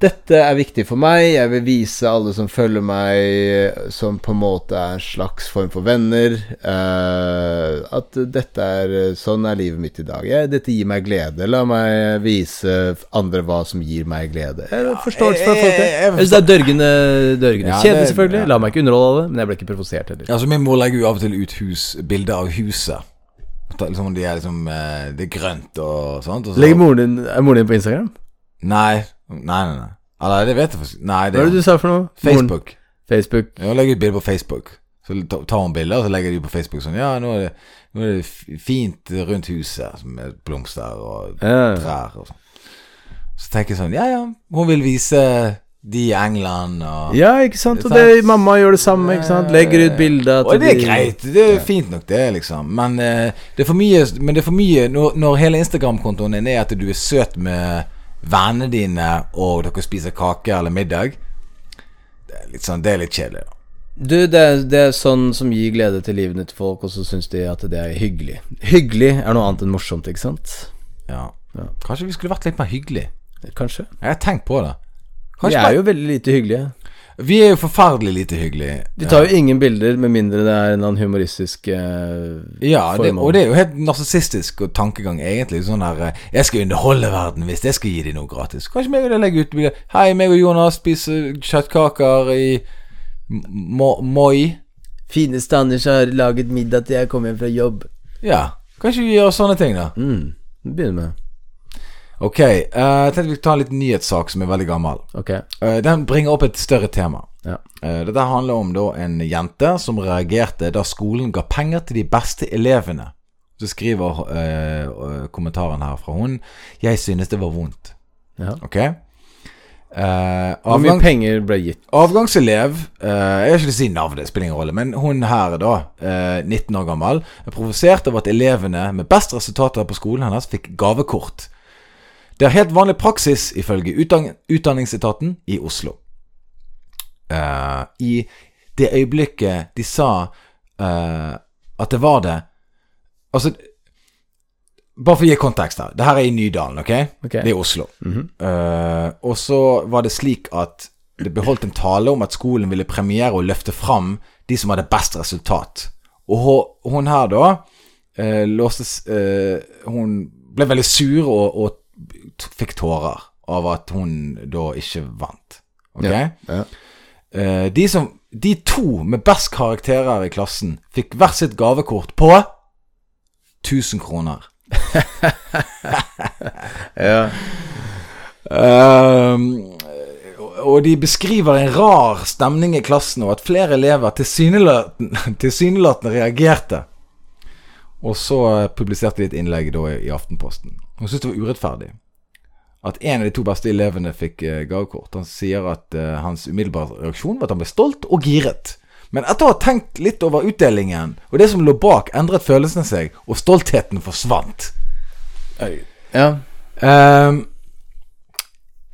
dette er viktig for meg, jeg vil vise alle som følger meg, som på en måte er en slags form for venner, uh, at dette er Sånn er livet mitt i dag. Jeg, dette gir meg glede. La meg vise andre hva som gir meg glede. Jeg forståelse for folk. jeg- Jeg, det er dørgende, dørgende Ja, kjedelig, selvfølgelig. La meg ikke underholde av det, men jeg ble ikke provosert heller. Altså Min mor legger jo av og til ut hus, bilder av huset. Liksom, de er liksom eh, Det er grønt og sånt. Og så, Legger moren din, er moren din på Instagram? Nei, nei, nei. nei. Eller det vet jeg faktisk Nei, det Hva er det du sa for noe? Facebook. Facebook. Ja, legger ut bilder på Facebook. Så tar hun bilder, og så legger de på Facebook sånn Ja, nå er det, nå er det fint rundt huset med blomster og trær og sånn. Så tenker jeg sånn Ja, ja, hun vil vise de i England og ja, ikke sant? Og Det mamma gjør det samme, ikke sant? Legger ut bilder Og det er greit, det er fint nok det, liksom. Men uh, det er mye Men det er for mye når, når hele Instagram-kontoen din er at du er søt med vennene dine, og dere spiser kake eller middag. Det er litt sånn Det er litt kjedelig, da. Du, det er, det er sånn som gir glede til livene til folk, og så syns de at det er hyggelig. Hyggelig er noe annet enn morsomt, ikke sant? Ja. Ja. Kanskje vi skulle vært litt mer hyggelige. Kanskje. Jeg har tenkt på det. Vi er bare- jo veldig lite hyggelige. Vi er jo forferdelig lite hyggelige. De tar jo ingen bilder med mindre det er en annen humoristisk eh, Ja, det, og det er jo helt narsissistisk tankegang, egentlig. Sånn der eh, Jeg skal underholde verden hvis jeg skal gi dem noe gratis. Kanskje meg og deg legger ut bilder. Hei, meg og Jonas spiser kjøttkaker i Mo- Moi. Fineste Anders har laget middag til jeg kom hjem fra jobb. Ja, kanskje vi gjør sånne ting, da. Mm. Begynner med Ok, jeg jeg tenkte vi skulle ta en liten nyhetssak som er veldig gammel. Ok. Uh, den bringer opp et større tema. Ja. Uh, dette handler om da en jente som reagerte da skolen ga penger til de beste elevene. Så skriver eh, eh, kommentaren her fra hun 'Jeg synes det var vondt'. Ja. Ok? Eh, Hvor mye penger ble gitt? avgangselev eh, Jeg vil ikke si navnet, spiller ingen rolle. Men hun her, da, eh, 19 år gammel, er provosert over at elevene med best resultater på skolen hennes fikk gavekort. Det er helt vanlig praksis, ifølge Utdanningsetaten i Oslo. Uh, I det øyeblikket de sa uh, at det var det Altså Bare for å gi kontekst her. Det her er i Nydalen, ok? Det er Oslo. -hmm. uh, og så var det slik at det ble holdt en tale om at skolen ville premiere og løfte fram de som hadde best resultat. Og hun, her, da, eh, låstes eh, Hun ble veldig sur og, og fikk tårer av at hun da ikke vant. Ok? Ja, ja. Eh, de, som, de to med best karakterer i klassen fikk hvert sitt gavekort på 1000 kroner. ja. Ehm, og de beskriver en rar stemning i klassen, og at flere elever tilsynelatende tilsynelatende reagerte. Og så eh, publiserte de et innlegg da i Aftenposten. Hun syntes det var urettferdig at en av de to beste elevene fikk eh, gavekort. Han sier at uh, hans umiddelbare reaksjon var at han ble stolt og giret. Men etter å ha tenkt litt over utdelingen og det som lå bak, endret følelsene seg, og stoltheten forsvant. ja. Um,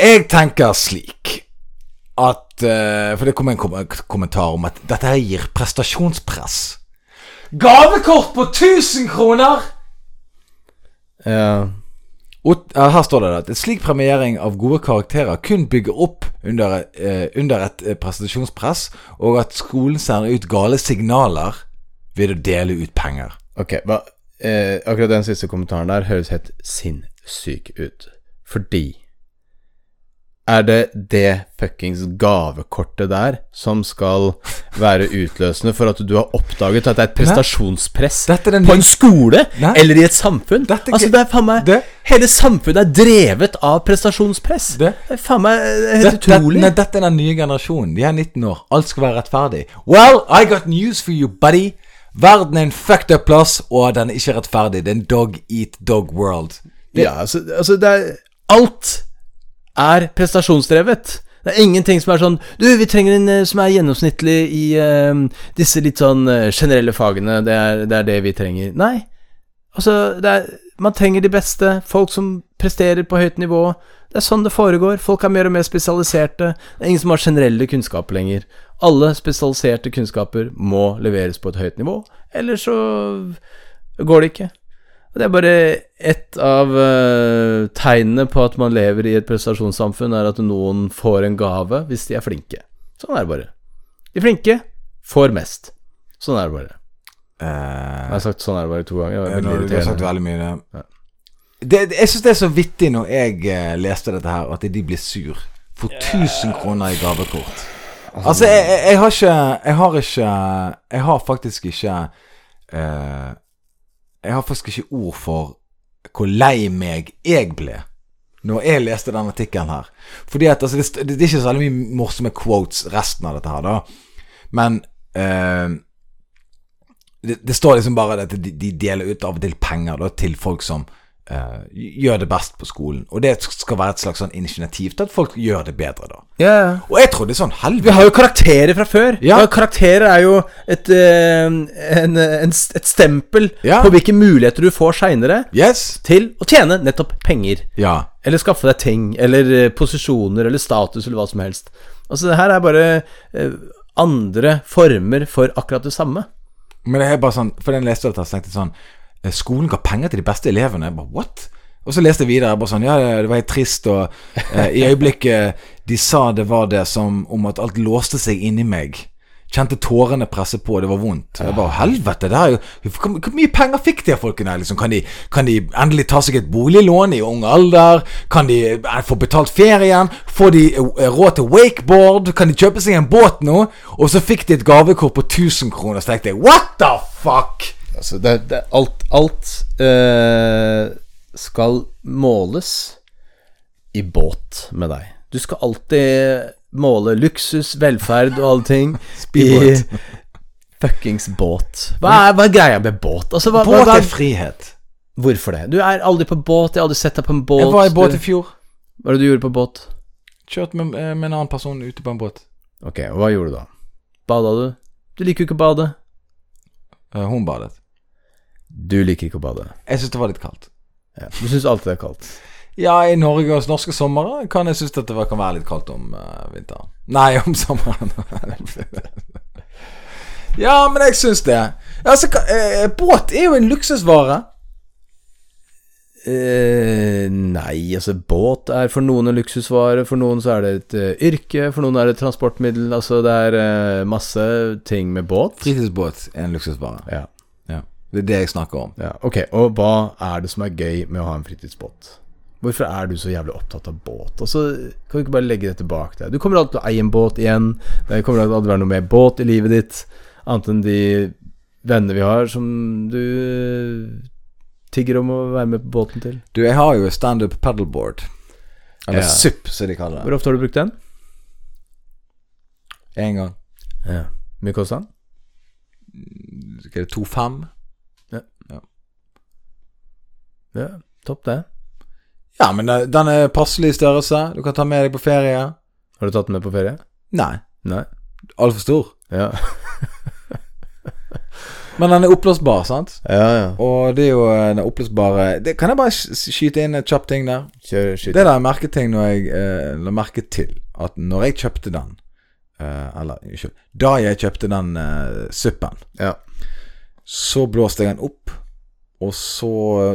jeg tenker slik at uh, For det kom en kom kommentar om at dette her gir prestasjonspress. Gavekort på 1000 kroner! ja. Ot- her står det at en slik premiering av gode karakterer kun bygger opp under, eh, under et eh, prestasjonspress, og at skolen sender ut gale signaler ved å dele ut penger. Ok, hva eh, Akkurat den siste kommentaren der høres helt sinnssyk ut. Fordi Er det det fuckings gavekortet der som skal være utløsende for at du har oppdaget at det er et prestasjonspress er på en skole Nei. eller i et samfunn? Er altså, det er faen meg Det- Hele samfunnet er drevet av prestasjonspress. Det- er faen meg eh, helt utrolig. nei, dette er den nye generasjonen. De er 19 år. Alt skal være rettferdig. Well, I got news for you, buddy. Verden er en fucked up plass, og den er ikke rettferdig. Det er en dog eat dog world. Ja, altså, altså det er Alt er prestasjonsdrevet. Det er ingenting som er sånn Du, vi trenger en eh, som er gjennomsnittlig i uh, disse litt sånn eh, generelle fagene. Det er, det er det vi trenger. Nei. Altså, er Man trenger de beste. Folk som presterer på høyt nivå. Det er sånn det foregår. Folk er mer og mer spesialiserte. Det er ingen som har generelle kunnskaper lenger. Alle spesialiserte kunnskaper må leveres på et høyt nivå, ellers så går det ikke. Og Det er bare ett av uh, tegnene på at man lever i et prestasjonssamfunn, er at noen får en gave hvis de er flinke. Sånn er det bare. De flinke får mest. Sånn er det bare. Uh, Jeg har sagt sånn er det bare to ganger. Det var du har sagt veldig mye. ja. det, jeg syns det er så vittig når jeg eh, leste dette her, at de blir sur for 1000 kroner i gavekort. Altså, jeg, jeg, jeg har ikke Jeg har ikke Jeg har faktisk ikke eh, Jeg har faktisk ikke ord for hvor lei meg jeg ble når jeg leste den artikkelen her. Fordi at altså, det, det er ikke så veldig mye morsomme quotes resten av dette her, da. Men eh, det, det står liksom bare at de, de deler ut av og til penger da, til folk som eh, gjør det best på skolen. Og det skal være et slags sånn initiativ til at folk gjør det bedre, da. Yeah. Og jeg trodde sånn Vi har jo karakterer fra før. Ja. Ja, Karakterer er jo et, eh, en, en, et stempel Ja. på hvilke muligheter du får seinere Yes. til å tjene nettopp penger. Ja. Eller skaffe deg ting, eller eh, posisjoner, eller status, eller hva som helst. Altså, det her er bare andre former for akkurat det samme. Men det er bare sånn For den leste dette, så tenkte jeg sånn Skolen ga penger til de beste elevene. Jeg bare, what? Og så leste jeg videre. Bare sånn, ja, det var helt trist. Og eh, i øyeblikket de sa det var det som om at alt låste seg inni meg. Kjente tårene presse på, det var vondt. Jeg bare, helvete, det er jo Hvor mye penger fikk de folkene? Liksom, kan, de, kan de endelig ta seg et boliglån i ung alder? Kan de eh, få betalt ferien? Får de eh, råd til wakeboard? Kan de kjøpe seg en båt nå? Og så fikk de et gavekort på 1000 kroner. Så tenkte jeg, what the fuck? Altså, det, det, alt alt eh, skal måles i båt med deg. Du skal alltid måle luksus, velferd og alle ting i fuckings båt. Hva er, hva er greia med båt? Altså, hva, Båt hva, er frihet. hvorfor det? Du er aldri på båt, jeg har aldri sett deg på en båt. Jeg var i båt i fjor. Hva var det du gjorde på båt? Kjørt med, eh, med en annen person ute på en båt. Ok, og hva gjorde du da? Bada du? Du liker jo ikke å bade. Eh, Hun badet. Du liker ikke å bade. Jeg syns det var litt kaldt. Ja. Du syns alltid det er kaldt. Ja, i Norge og norske somre kan jeg synes at det kan være litt kaldt om uh, vinteren. Nei, om sommeren. ja, men jeg syns det. Altså, eh, båt er jo en luksusvare. Eh, nei, altså båt er for noen en luksusvare, for noen så er det et uh, yrke, for noen er det et transportmiddel. Altså det er uh, masse ting med båt. Fritidsbåt er en luksusvare. Ja, Ja. Det er det jeg snakker om. ja, ok, og hva er det som er gøy med å ha en fritidsbåt? Hvorfor er du så jævlig opptatt av båt? Altså, kan du ikke bare legge det tilbake deg? Du kommer alltid til å eie en båt igjen. Det kommer alltid til å være noe mer båt i livet ditt, annet enn de venner vi har som du tigger om å være med på båten til. Du, jeg har jo standup paddleboard. Eller Ja. SUP, som de kaller det. Hvor ofte har du brukt den? Én gang. Ja. Mye kosta den? Skal det 2,5? Ja, topp det. Ja, men den- den er passelig i størrelse. Du kan ta med deg på ferie. Har du tatt den med på ferie? Nei, Nei. altfor stor. Ja. Men den er oppblåsbar, sant? Ja, ja. Og det er jo den oppblåsbare det, Kan jeg bare skyte inn et kjapt ting der? Kjør skyt. Det der jeg merket ting når jeg eh, la merke til at når jeg kjøpte den eh, Eller unnskyld Da jeg kjøpte den eh, suppen, Ja. så blåste jeg den opp, og så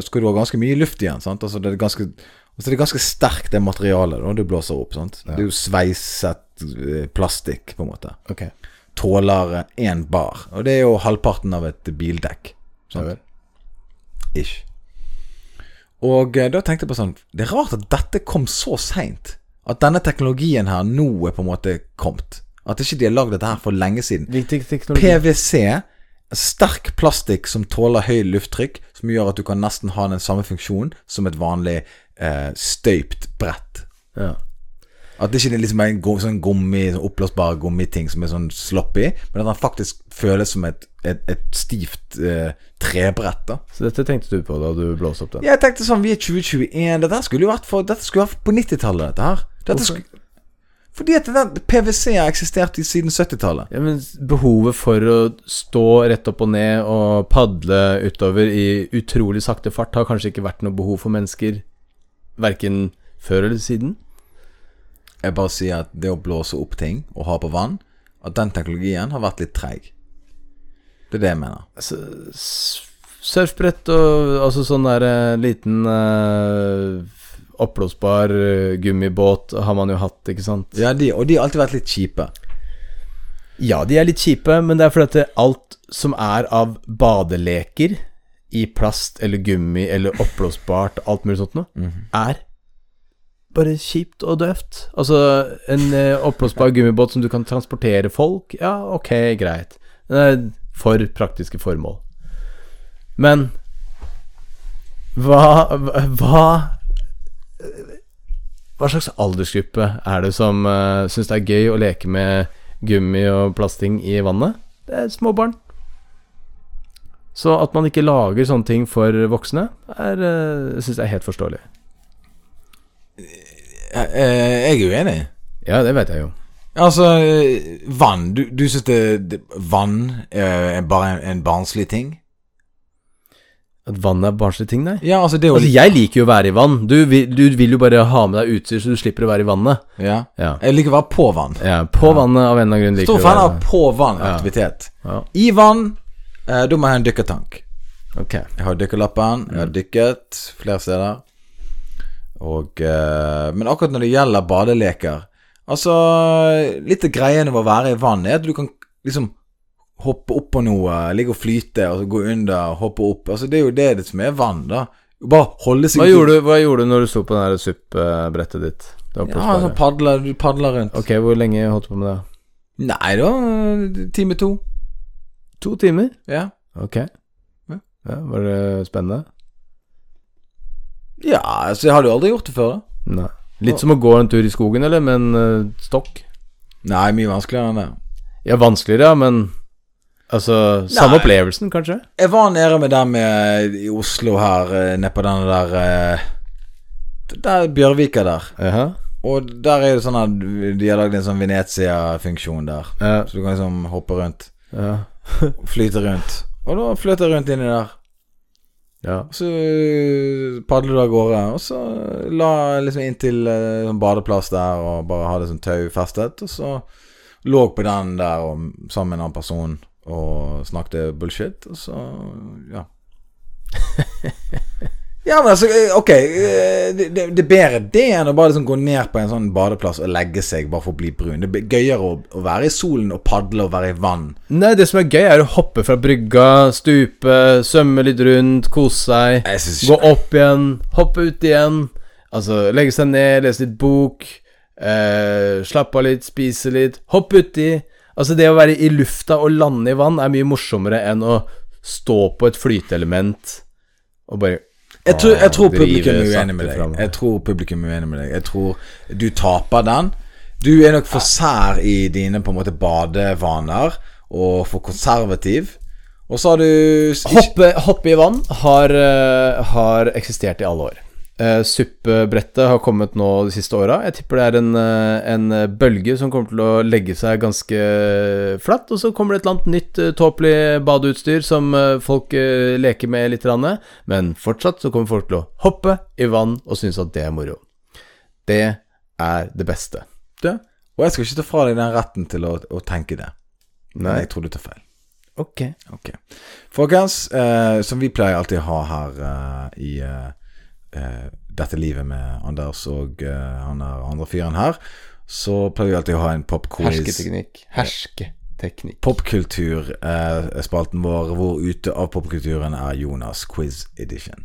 skal du ha ganske mye luft igjen. Sant? Altså det er ganske, og så er det ganske sterkt, det materialet da du blåser opp. Sant? Det er jo sveiset eh, plastikk, på en måte. Okay. Tåler én bar. Og det er jo halvparten av et bildekk. Sant? Ish. Og eh, da tenkte jeg på sånn Det er rart at dette kom så seint. At denne teknologien her nå er på en måte kommet. At ikke de har lagd dette her for lenge siden. PwC, sterk plastikk som tåler høy lufttrykk, som gjør at du kan nesten ha den samme funksjonen som et vanlig eh, støypt brett. Ja. At det ikke er liksom en sånn gummi, sånn oppblåsbar gummiting som er sånn sloppy, men at den faktisk føles som et, et, et stivt eh, trebrett. da Så dette tenkte du på da du blåste opp den? Jeg tenkte sånn, vi er 2021 Dette skulle jo vært for Dette skulle vært på 90-tallet, dette her. Dette Hvorfor? Fordi at den PwC har eksistert siden 70-tallet. Ja, men behovet for å stå rett opp og ned og padle utover i utrolig sakte fart har kanskje ikke vært noe behov for mennesker verken før eller siden? Jeg bare sier at det å blåse opp ting og ha på vann, at den teknologien har vært litt treig. Det er det jeg mener. Altså, surfbrett og altså sånn der eh, liten eh, oppblåsbar eh, gummibåt har man jo hatt, ikke sant? Ja, de, Og de har alltid vært litt kjipe. Ja, de er litt kjipe, men det er fordi at alt som er av badeleker i plast eller gummi eller oppblåsbart, alt mulig sånt noe, er bare kjipt og døvt. Altså, en eh, oppblåsbar gummibåt som du kan transportere folk, ja, ok, greit. Er for praktiske formål. Men hva Hva Hva slags aldersgruppe er det som uh, syns det er gøy å leke med gummi og plasting i vannet? Det er små barn. Så at man ikke lager sånne ting for voksne, er, uh, syns jeg er helt forståelig. Jeg, jeg er uenig. Ja, det vet jeg jo. Altså, eh, vann Du, du syns det, det, vann er bare en, en barnslig ting? At vann er barnslig ting, nei? Ja, altså det er jo Altså, jeg liker jo å være i vann. Du vil, du vil jo bare ha med deg utstyr så du slipper å være i vannet. ja. Ja. Jeg liker å være på vann. ja på vannet av en eller annen grunn liker Stor du fan av på vann-aktivitet. Ja. I vann, eh, da må jeg ha en dykkertank. Ok. Jeg har dykkerlappen, jeg Mm. har dykket flere steder. Og eh, Men akkurat når det gjelder badeleker Altså, litt av greiene med å være i vann er at du kan liksom hoppe opp på noe, ligge og flyte, og så gå under, hoppe opp. Altså, det er jo det, det som er vann, da. Bare holde seg Hva gjorde, du, hva gjorde du når du sto på det der SUP-brettet ditt? Det var Ja, Spania. så padler, du padler rundt. Ok, hvor lenge holdt du på med det? Nei det var time to. To timer? Ja. Ok. Ja. Ja, var det spennende? Ja, altså, jeg hadde jo aldri gjort det før, da. Nei. Litt som å gå en tur i skogen, eller med en uh, stokk? Nei, mye vanskeligere enn det. Ja, vanskeligere, ja, men Altså, samme Nei. opplevelsen, kanskje? Jeg var nede med dem eh, i Oslo her, eh, nede på denne der eh, Der Bjørvika der. Jaha. Og der er det sånn at de har lagd en sånn Venezia-funksjon der. Ja. Så du kan liksom hoppe rundt. Ja. Flyte rundt. Og da fløt jeg rundt inni der. ja. Så padlet du av gårde. Og så la jeg liksom inn til eh, sånn badeplass der og bare hadde sånn tau festet. Og så lå på den der og, sammen med en annen person og snakket bullshit. Og så ja. Ja, men altså, eh, ok eh, Det, det, det er bedre det enn å bare liksom gå ned på en sånn badeplass og legge seg bare for å bli brun. Det er gøyere å, å være i solen og padle og være i vann. Nei, det som er gøy, er å hoppe fra brygga, stupe, svømme litt rundt, kose seg. Gå opp igjen, hoppe ut igjen. Altså, legge seg ned, lese litt bok, eh, slappe av litt, spise litt, hoppe uti. Altså, det å være i lufta og lande i vann er mye morsommere enn å stå på et flyteelement og bare Jeg tror, jeg tror publikum er uenig med deg. Jeg tror publikum er uenig med deg. Jeg tror du taper den. Du er nok for sær i dine på en måte badevaner og for konservativ. Og så har du Hoppe, hoppe i vann har, eh, har eksistert i alle år. Uh, Suppebrettet har kommet nå de siste åra. Jeg tipper det er en, eh, en bølge som kommer til å legge seg ganske flatt. Og så kommer det et eller annet nytt tåpelig badeutstyr som eh, folk eh, leker med litt. Men fortsatt så kommer folk til å hoppe i vann og synes at det er moro. Det er det beste. det. Og jeg skal ikke ta fra deg den retten til å, å tenke det. Men Nei. jeg tror du tar feil. Ok. okay. Folkens, eh, som vi pleier alltid å ha her eh, i eh, eh, dette livet med Anders og eh, han andre fyren her, så pleier vi alltid å ha en popquiz. Hersketeknikk. Hersketeknikk. Popkulturspalten vår. Hvor ute av popkulturen er Jonas Quiz Edition.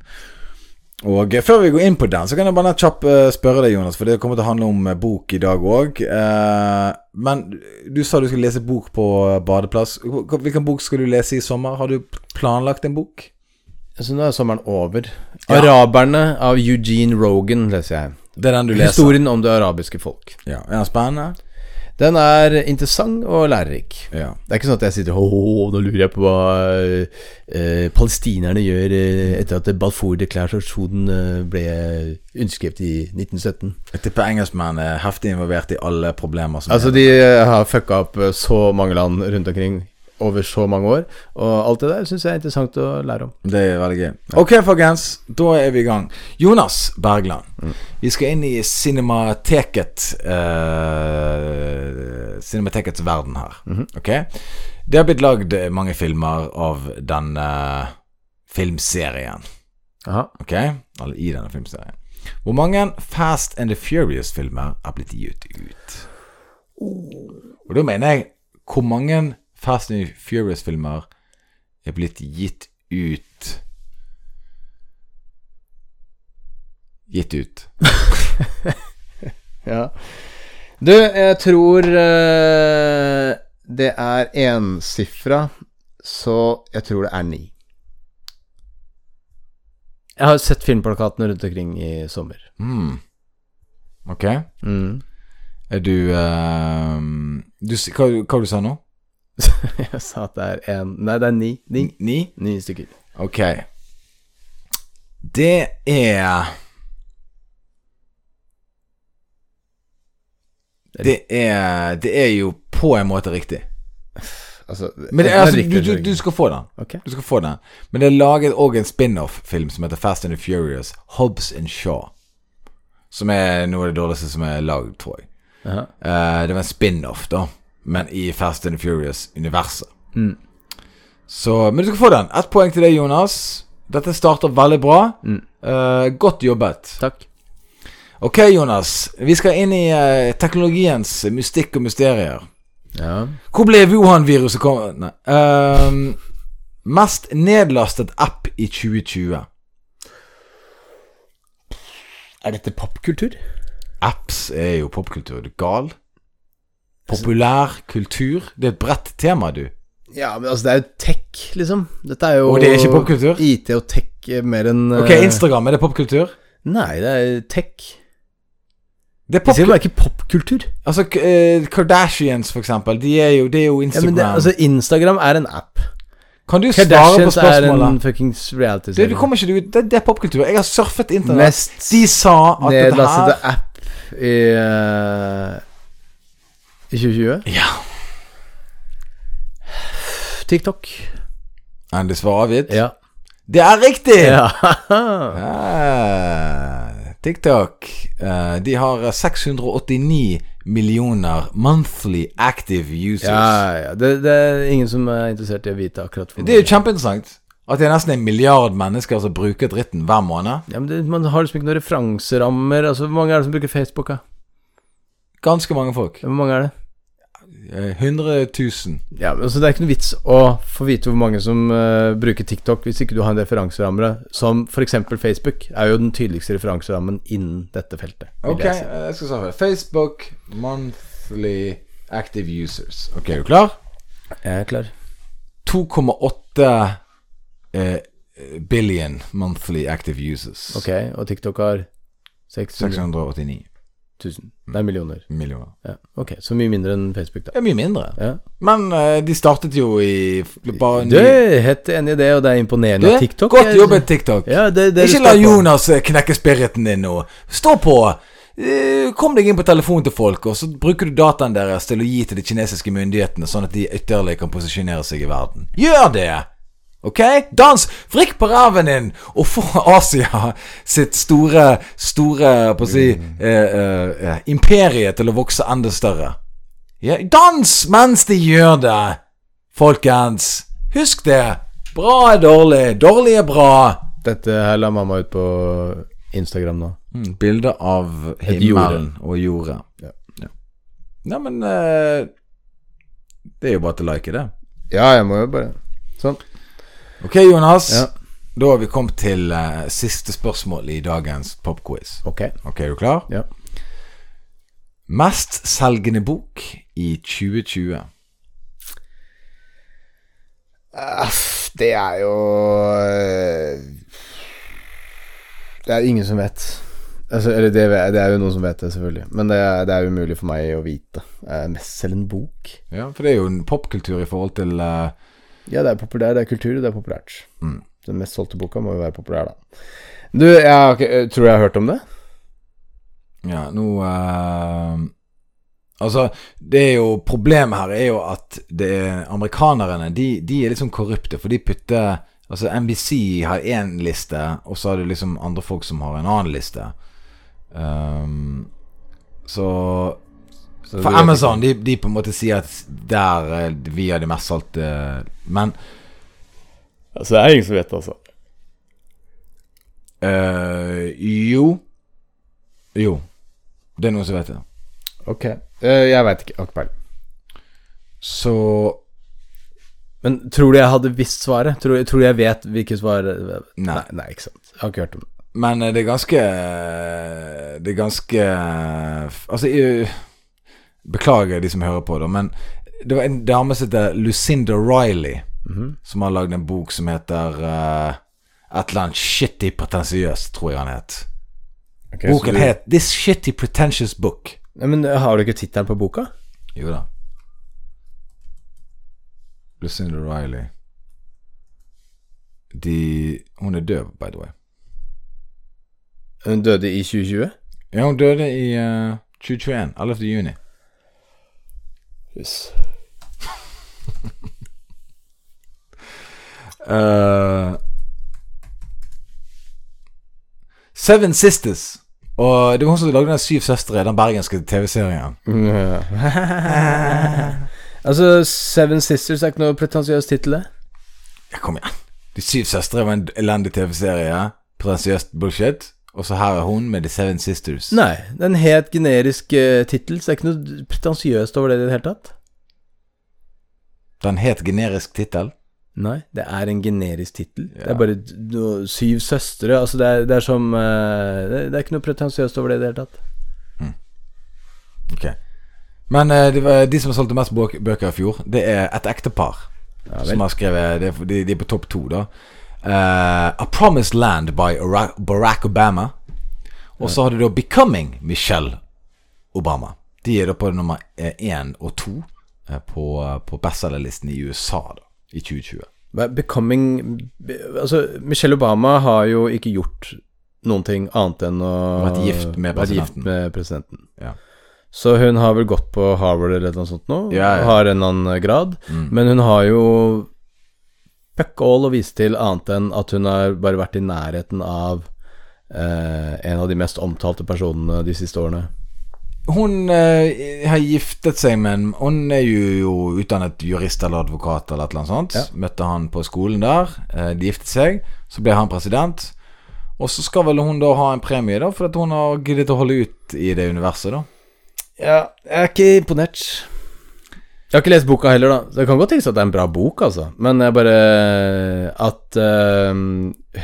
Og eh, Før vi går inn på den, så kan jeg bare kjapt eh, spørre deg, Jonas, for det kommer til å handle om eh, bok i dag òg. men du sa du skulle lese bok på badeplass. Hvilken bok skal du lese i sommer? Har du planlagt en bok? Så nå er sommeren over. Ja. 'Araberne' av Eugene Rogan leser jeg. Det er den du leser? Historien om det arabiske folk. Ja, Er den spennende? Den er interessant og lærerik. Ja. Det er ikke sånn at jeg sitter og nå lurer jeg på hva eh, palestinerne gjør eh, etter at Balfour-deklarasjonen eh, ble underskrevet i 1917. Jeg tipper engelskmenn er heftig involvert i alle problemer som Altså, de eh, har fucka opp eh, så mange land rundt omkring over så mange år, og alt det der syns jeg er interessant å lære om. Det er veldig gøy. Ok, folkens. Da er vi i gang. Jonas Bergland. Vi skal inn i cinemateket eh, Cinematekets verden her. Ok? Det har blitt lagd mange filmer av denne filmserien. Aha. Ok? Eller i denne filmserien. Hvor mange Fast and the Furious-filmer er blitt gitt ut? Og da mener jeg Hvor mange Fast and Furious-filmer er blitt gitt ut Gitt ut. Ja. Du, jeg tror uh, det er ensifra, så jeg tror det er ni. Jeg har sett filmplakatene rundt omkring i sommer. Mm. Ok. Mm. Er du, uh, du hva, hva du sa nå? jeg sa at det er én Nei, det er ni. Ni, Ni? ni stykker. Ok. Det er Det er Det er jo på en måte riktig. Altså, Men det er, altså, du, du, du skal få den. Okay. Du skal få den. Men det er laget òg en spin-off-film som heter Fast and the Furious. Hobbs and Shaw. Som er noe av det dårligste som er lagd, tror jeg. Uh -huh. uh, det var en spin-off, da. Men i Fast and Furious-universet. Mm. Så Men du skal få den. Ett poeng til deg, Jonas. Dette starter veldig bra. Mm. Uh, godt jobbet. Takk. Ok, Jonas. Vi skal inn i uh, teknologiens mystikk og mysterier. Ja. Hvor ble Wuhan-viruset kommet Nei. Uh, mest nedlastet app i 2020. Er dette popkultur? Apps er jo popkultur. Er du gal? Populær kultur. Det er et bredt tema, du. Ja, men altså, det er jo tech, liksom. Dette er jo Og det er ikke popkultur? IT og tech er mer enn Ok, eh, Instagram, er det popkultur? Nei, det er tech. Det er Det popkultur. ikke popkultur. Altså, eh, Kardashians, for eksempel. De er jo, det er jo Ja, men det, altså, Instagram er en app. kan du svare på Kardashians er en fuckings reality-serie. du kommer ikke ut. Det, det er popkultur. Jeg har surfet internett. Mest De sa at dette nedlastede her app i, eh, i 2020. Ja. TikTok. Endelig svar avgitt? Ja. Det er riktig! ja. ja. TikTok eh, De har 689 millioner monthly active users. ja, ja. Det, det er ingen som er interessert i å vite akkurat hvor Det er jo kjempeinteressant. At det er nesten en milliard mennesker som bruker dritten hver måned. ja, men det, Man har liksom ikke noen referanserammer. Altså, Hvor mange er det som bruker Facebook? da? Ganske mange folk. Hvor mange er det? Eh, 100 000. Ja, men altså Det er ikke noe vits å få vite hvor mange som uh, bruker TikTok hvis ikke du har en referanseramme, som f.eks. Facebook er jo den tydeligste referanserammen innen dette feltet. Ok, jeg si. eh, jeg skal svare. Facebook monthly active users. Ok, er du klar? Jeg er klar. 2,8 eh, billion monthly active users. Ok, og TikTok har 600 689 000. Det er millioner. millioner. Ja, ok, Så mye mindre enn Facebook, da. Er mye mindre. Ja. Men uh, de startet jo i bare Du helt enig i det, og det er imponerende. Du, TikTok Godt jobbet, TikTok. Ja, det, det Ikke la Jonas eh, knekke spiriten din nå. Stå på! Eh, Kom deg inn på telefonen til folk, og så bruker du dataen deres til å gi til de kinesiske myndighetene, sånn at de ytterligere kan posisjonere seg i verden. Gjør det! Ok? Dans! Vrikk på ræven din, og få Asia sitt store, store på å si eh, eh, eh, imperie til å vokse enda større. Ja, dans mens de gjør det, folkens! Husk det! Bra er dårlig, dårlig er bra. Dette her la mamma ut på Instagram nå. Mm, bilde av himmelen og jorda. Ja. ja. Neimen eh, Det er jo bare til å like det. Ja, jeg må jo bare Sånn. Ok, Jonas. Ja. Da har vi kommet til uh, siste spørsmål i dagens popquiz. Ok. Ok, er du klar? Ja. Mestselgende bok i 2020. Aff, det er jo øh, Det er ingen som vet. Altså, eller det, det er jo noen som vet det, selvfølgelig. Men det det er umulig for meg å vite. Uh, Mestselgende bok? Ja, for det er jo en popkultur i forhold til eh, Ja, det er populær, det er kultur, det er populært. Mm. Den mest solgte boka må jo være populær, da. Du, jeg okay, tror jeg har hørt om det? Ja, nå uh, Altså, det er jo Problemet her er jo at det er amerikanerne de, de er litt sånn korrupte, for de putter Altså, NBC har én liste, og så har du liksom andre folk som har en annen liste. Um, Så For Amazon, de, de på en måte sier at der eh, vi har det mest solgte Men. Altså, det er ingen som vet det, altså. Uh, jo Jo. Det er noen som vet det. Ok. Uh, jeg veit ikke. Har ikke peiling. Så Men tror du jeg hadde visst svaret? Tror, tror du jeg vet hvilket svar Nei. nei. Nei, ikke sant. Jeg har ikke hørt om det. Men eh, det er ganske Det er ganske Altså Beklager de som hører på, da, men det var en dame som heter Lucinda Riley, Mhm. som har lagd en bok som heter uh, et eller annet shitty pretensiøst, tror jeg han het. Okay, Boken du- het This Shitty Pretentious Book. Nei, Men har du ikke tittelen på boka? Jo da. Lucinda Riley. De Hun er død, by the way. Hun døde i 2020? Ja, hun døde i uh, 2021. 11. juni. Yes. uh, Seven Sisters. Og det var hun som lagde den Syv søstre, den bergenske TV-serien. altså, Seven Sisters er ikke noe pretensiøs tittel, det? Ja, kom igjen. De Syv søstre var en elendig TV-serie. Pretensiøst bullshit. Og så her er hun med The Seven Sisters. Nei, det er en helt generisk uh, tittel, så det er ikke noe pretensiøst over det i det hele tatt. Det er en helt generisk tittel. Nei, det er en generisk tittel. Det er bare no, syv søstre. Altså, det er, det er som uh, det, det er ikke noe pretensiøst over det i det hele tatt. Ok. Men uh, de, de som har solgt mest bøk, bøker i fjor, det er et ektepar. Ja som har skrevet det, de, de er på topp to, da. Eh, A Promised Land by Barack Obama. Og så har du da Becoming Michelle Obama. De er da på nummer én og to eh, på, på bestselgerlisten i USA da, i 2020. Er Becoming Altså, Michelle Obama har jo ikke gjort noen ting annet enn å Vært gift med vært gift med presidenten. Ja. Så hun har vel gått på Harvard eller noe sånt nå, Ja, ja. har en eller annen grad. Mm. Men hun har jo fuck all å vise til annet enn at hun har bare vært i nærheten av eh, en av de mest omtalte personene de siste årene. Hun eh, har giftet seg med en Hun er jo, jo utdannet jurist eller advokat eller et eller annet sånt. Ja. Møtte han på skolen der. Eh, de giftet seg. Så ble han president. Og så skal vel hun da ha en premie, da, for at hun har giddet å holde ut i det universet, da. Ja, jeg er ikke imponert. Jeg har ikke lest boka heller, da. Det kan godt tenkes at det er en bra bok, altså. Men jeg bare At eh,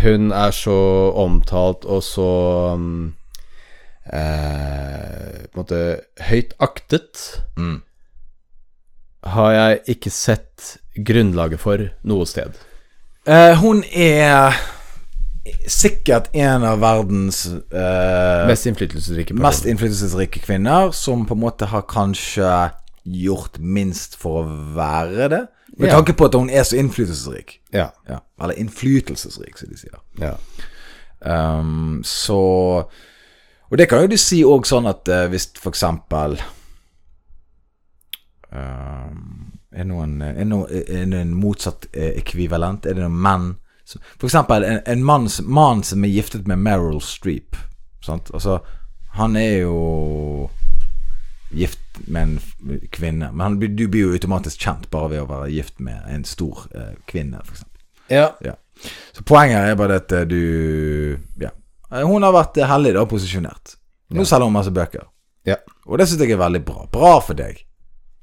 hun er så omtalt og så um, eh, På en måte høyt aktet, Mm. har jeg ikke sett grunnlaget for noe sted. Uh, hun er sikkert en av verdens uh, Mest innflytelsesrike mest innflytelsesrike kvinner, som på en måte har kanskje gjort minst for å være det. Med Ja. tanke på at hun er så innflytelsesrik. Ja. Ja, eller innflytelsesrik, som de sier. ja. Um, så Og det kan jo du si òg sånn at uh, hvis for eksempel um, Er noen, er noen, er det en motsatt eh, ekvivalent? Er det noen menn som, For eksempel en, en mann, mann som er giftet med Meryl Streep. Sant? Altså, han er jo gift med en kvinne. Men han, du blir jo automatisk kjent bare ved å være gift med en stor eh, kvinne, f.eks. Ja. Så poenget er bare at du Ja. Eh, Hun har vært eh, heldig, da, posisjonert. Nå Ja. selger hun masse bøker. Ja. Og det syns jeg er veldig bra. Bra for deg.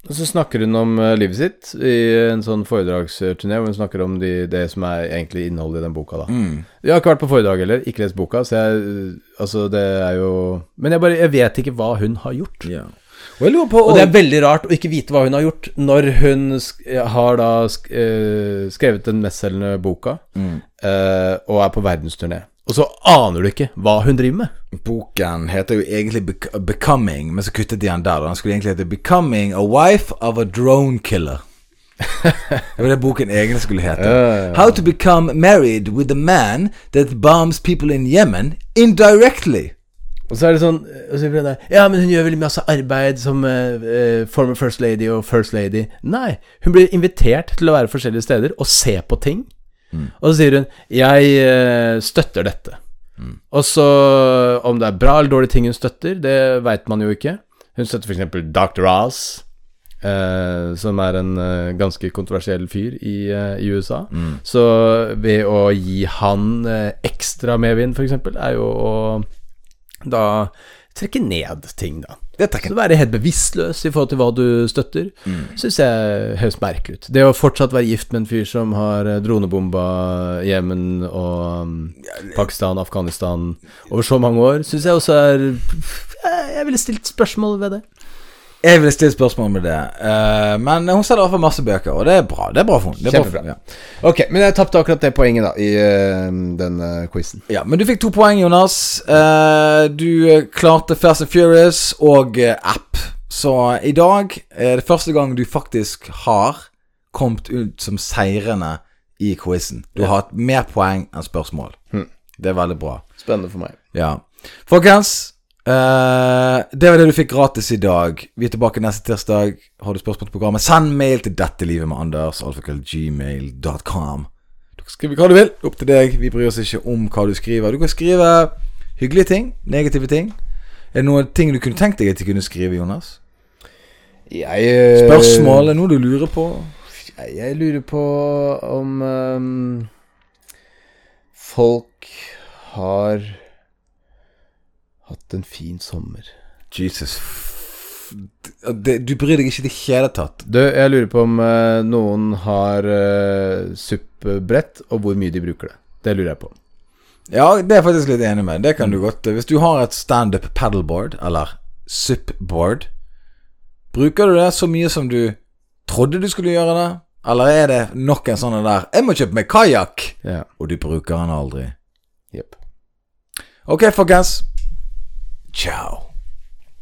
Og så snakker hun om eh, livet sitt i en sånn foredragsturné, hvor hun snakker om de, det som er egentlig innholdet i den boka, da. Mm. Jeg har ikke vært på foredrag heller, ikke lest boka, så jeg Altså, det er jo Men jeg bare Jeg vet ikke hva hun har gjort. Ja. På Og det er veldig rart å ikke vite hva hun har gjort, når hun har da eh, skrevet den mestselgende boka, mm. eh, og er på verdensturné. Og så aner du ikke hva hun driver med. Boken heter jo egentlig Bec 'Becoming', men så kuttet de den der. Den skulle egentlig hete 'Becoming a wife of a drone killer'. det var det boken egentlig skulle hete. How to become married with a man that bombs people in Yemen indirectly. Og så er det sånn så det, Ja, men hun gjør veldig masse arbeid som uh, eh, former first lady og first lady. Nei, hun blir invitert til å være forskjellige steder og se på ting. Og så sier hun 'Jeg uh, støtter dette'. Og så om det er bra eller dårlige ting hun støtter, det veit man jo ikke. Hun støtter f.eks. Dr. Oz, eh, som er en eh, ganske kontroversiell fyr i, eh, i USA. Så ved å gi han eh, ekstra medvind, f.eks., er jo å da trekke ned ting, da. Så være helt bevisstløs i forhold til hva du støtter, syns jeg høres merkelig ut. Det å fortsatt være gift med en fyr som har eh, dronebomba Jemen og um, Pakistan, Afghanistan over så mange år, syns jeg også er Jeg- Jeg ville stilt spørsmål ved det. Jeg ville stilt spørsmål med det. uh, men hun selger fall masse bøker, og det er bra. Det er bra for henne. Bra Kjempebra. Ja. Ok, men jeg tapte akkurat det poenget, da, i uh, den uh, quizen. Ja, men du fikk to poeng, Jonas. Uh, du eh, klarte Fast and Furious og eh, app. Så i dag er det første gang du faktisk har kommet ut som seirende i quizen. Du har hatt mer poeng enn spørsmål. Hmm. Det er veldig bra. Spennende for meg. Ja. Folkens, eh, det var det du fikk gratis i dag. Vi er tilbake neste tirsdag. Har du spørsmål til programmet, send mail til dette livet med Anders, alfakrøllgmail.com. Du kan skrive hva du vil. Opp til deg. Vi bryr oss ikke om hva du skriver. Du kan skrive hyggelige ting, negative ting. Er det noen ting du kunne tenkt deg at de kunne skrive, Jonas? Jeg uh... Spørsmål? Er det noe du lurer på? Jeg, jeg lurer på om um, folk har hatt en fin sommer. Jesus det, Du bryr deg ikke i det hele tatt. Du, jeg lurer på om eh, noen har uh, suppebrett, og hvor mye de bruker det. Det lurer jeg på. Ja, det er jeg faktisk litt enig med. Det kan du godt Hvis du har et standup paddleboard, eller supboard, bruker du det så mye som du trodde du skulle gjøre det? Eller er det nok en sånn der 'Jeg må kjøpe meg kajakk', Ja. og du bruker den aldri? Jepp. Ok, folkens. Ciao.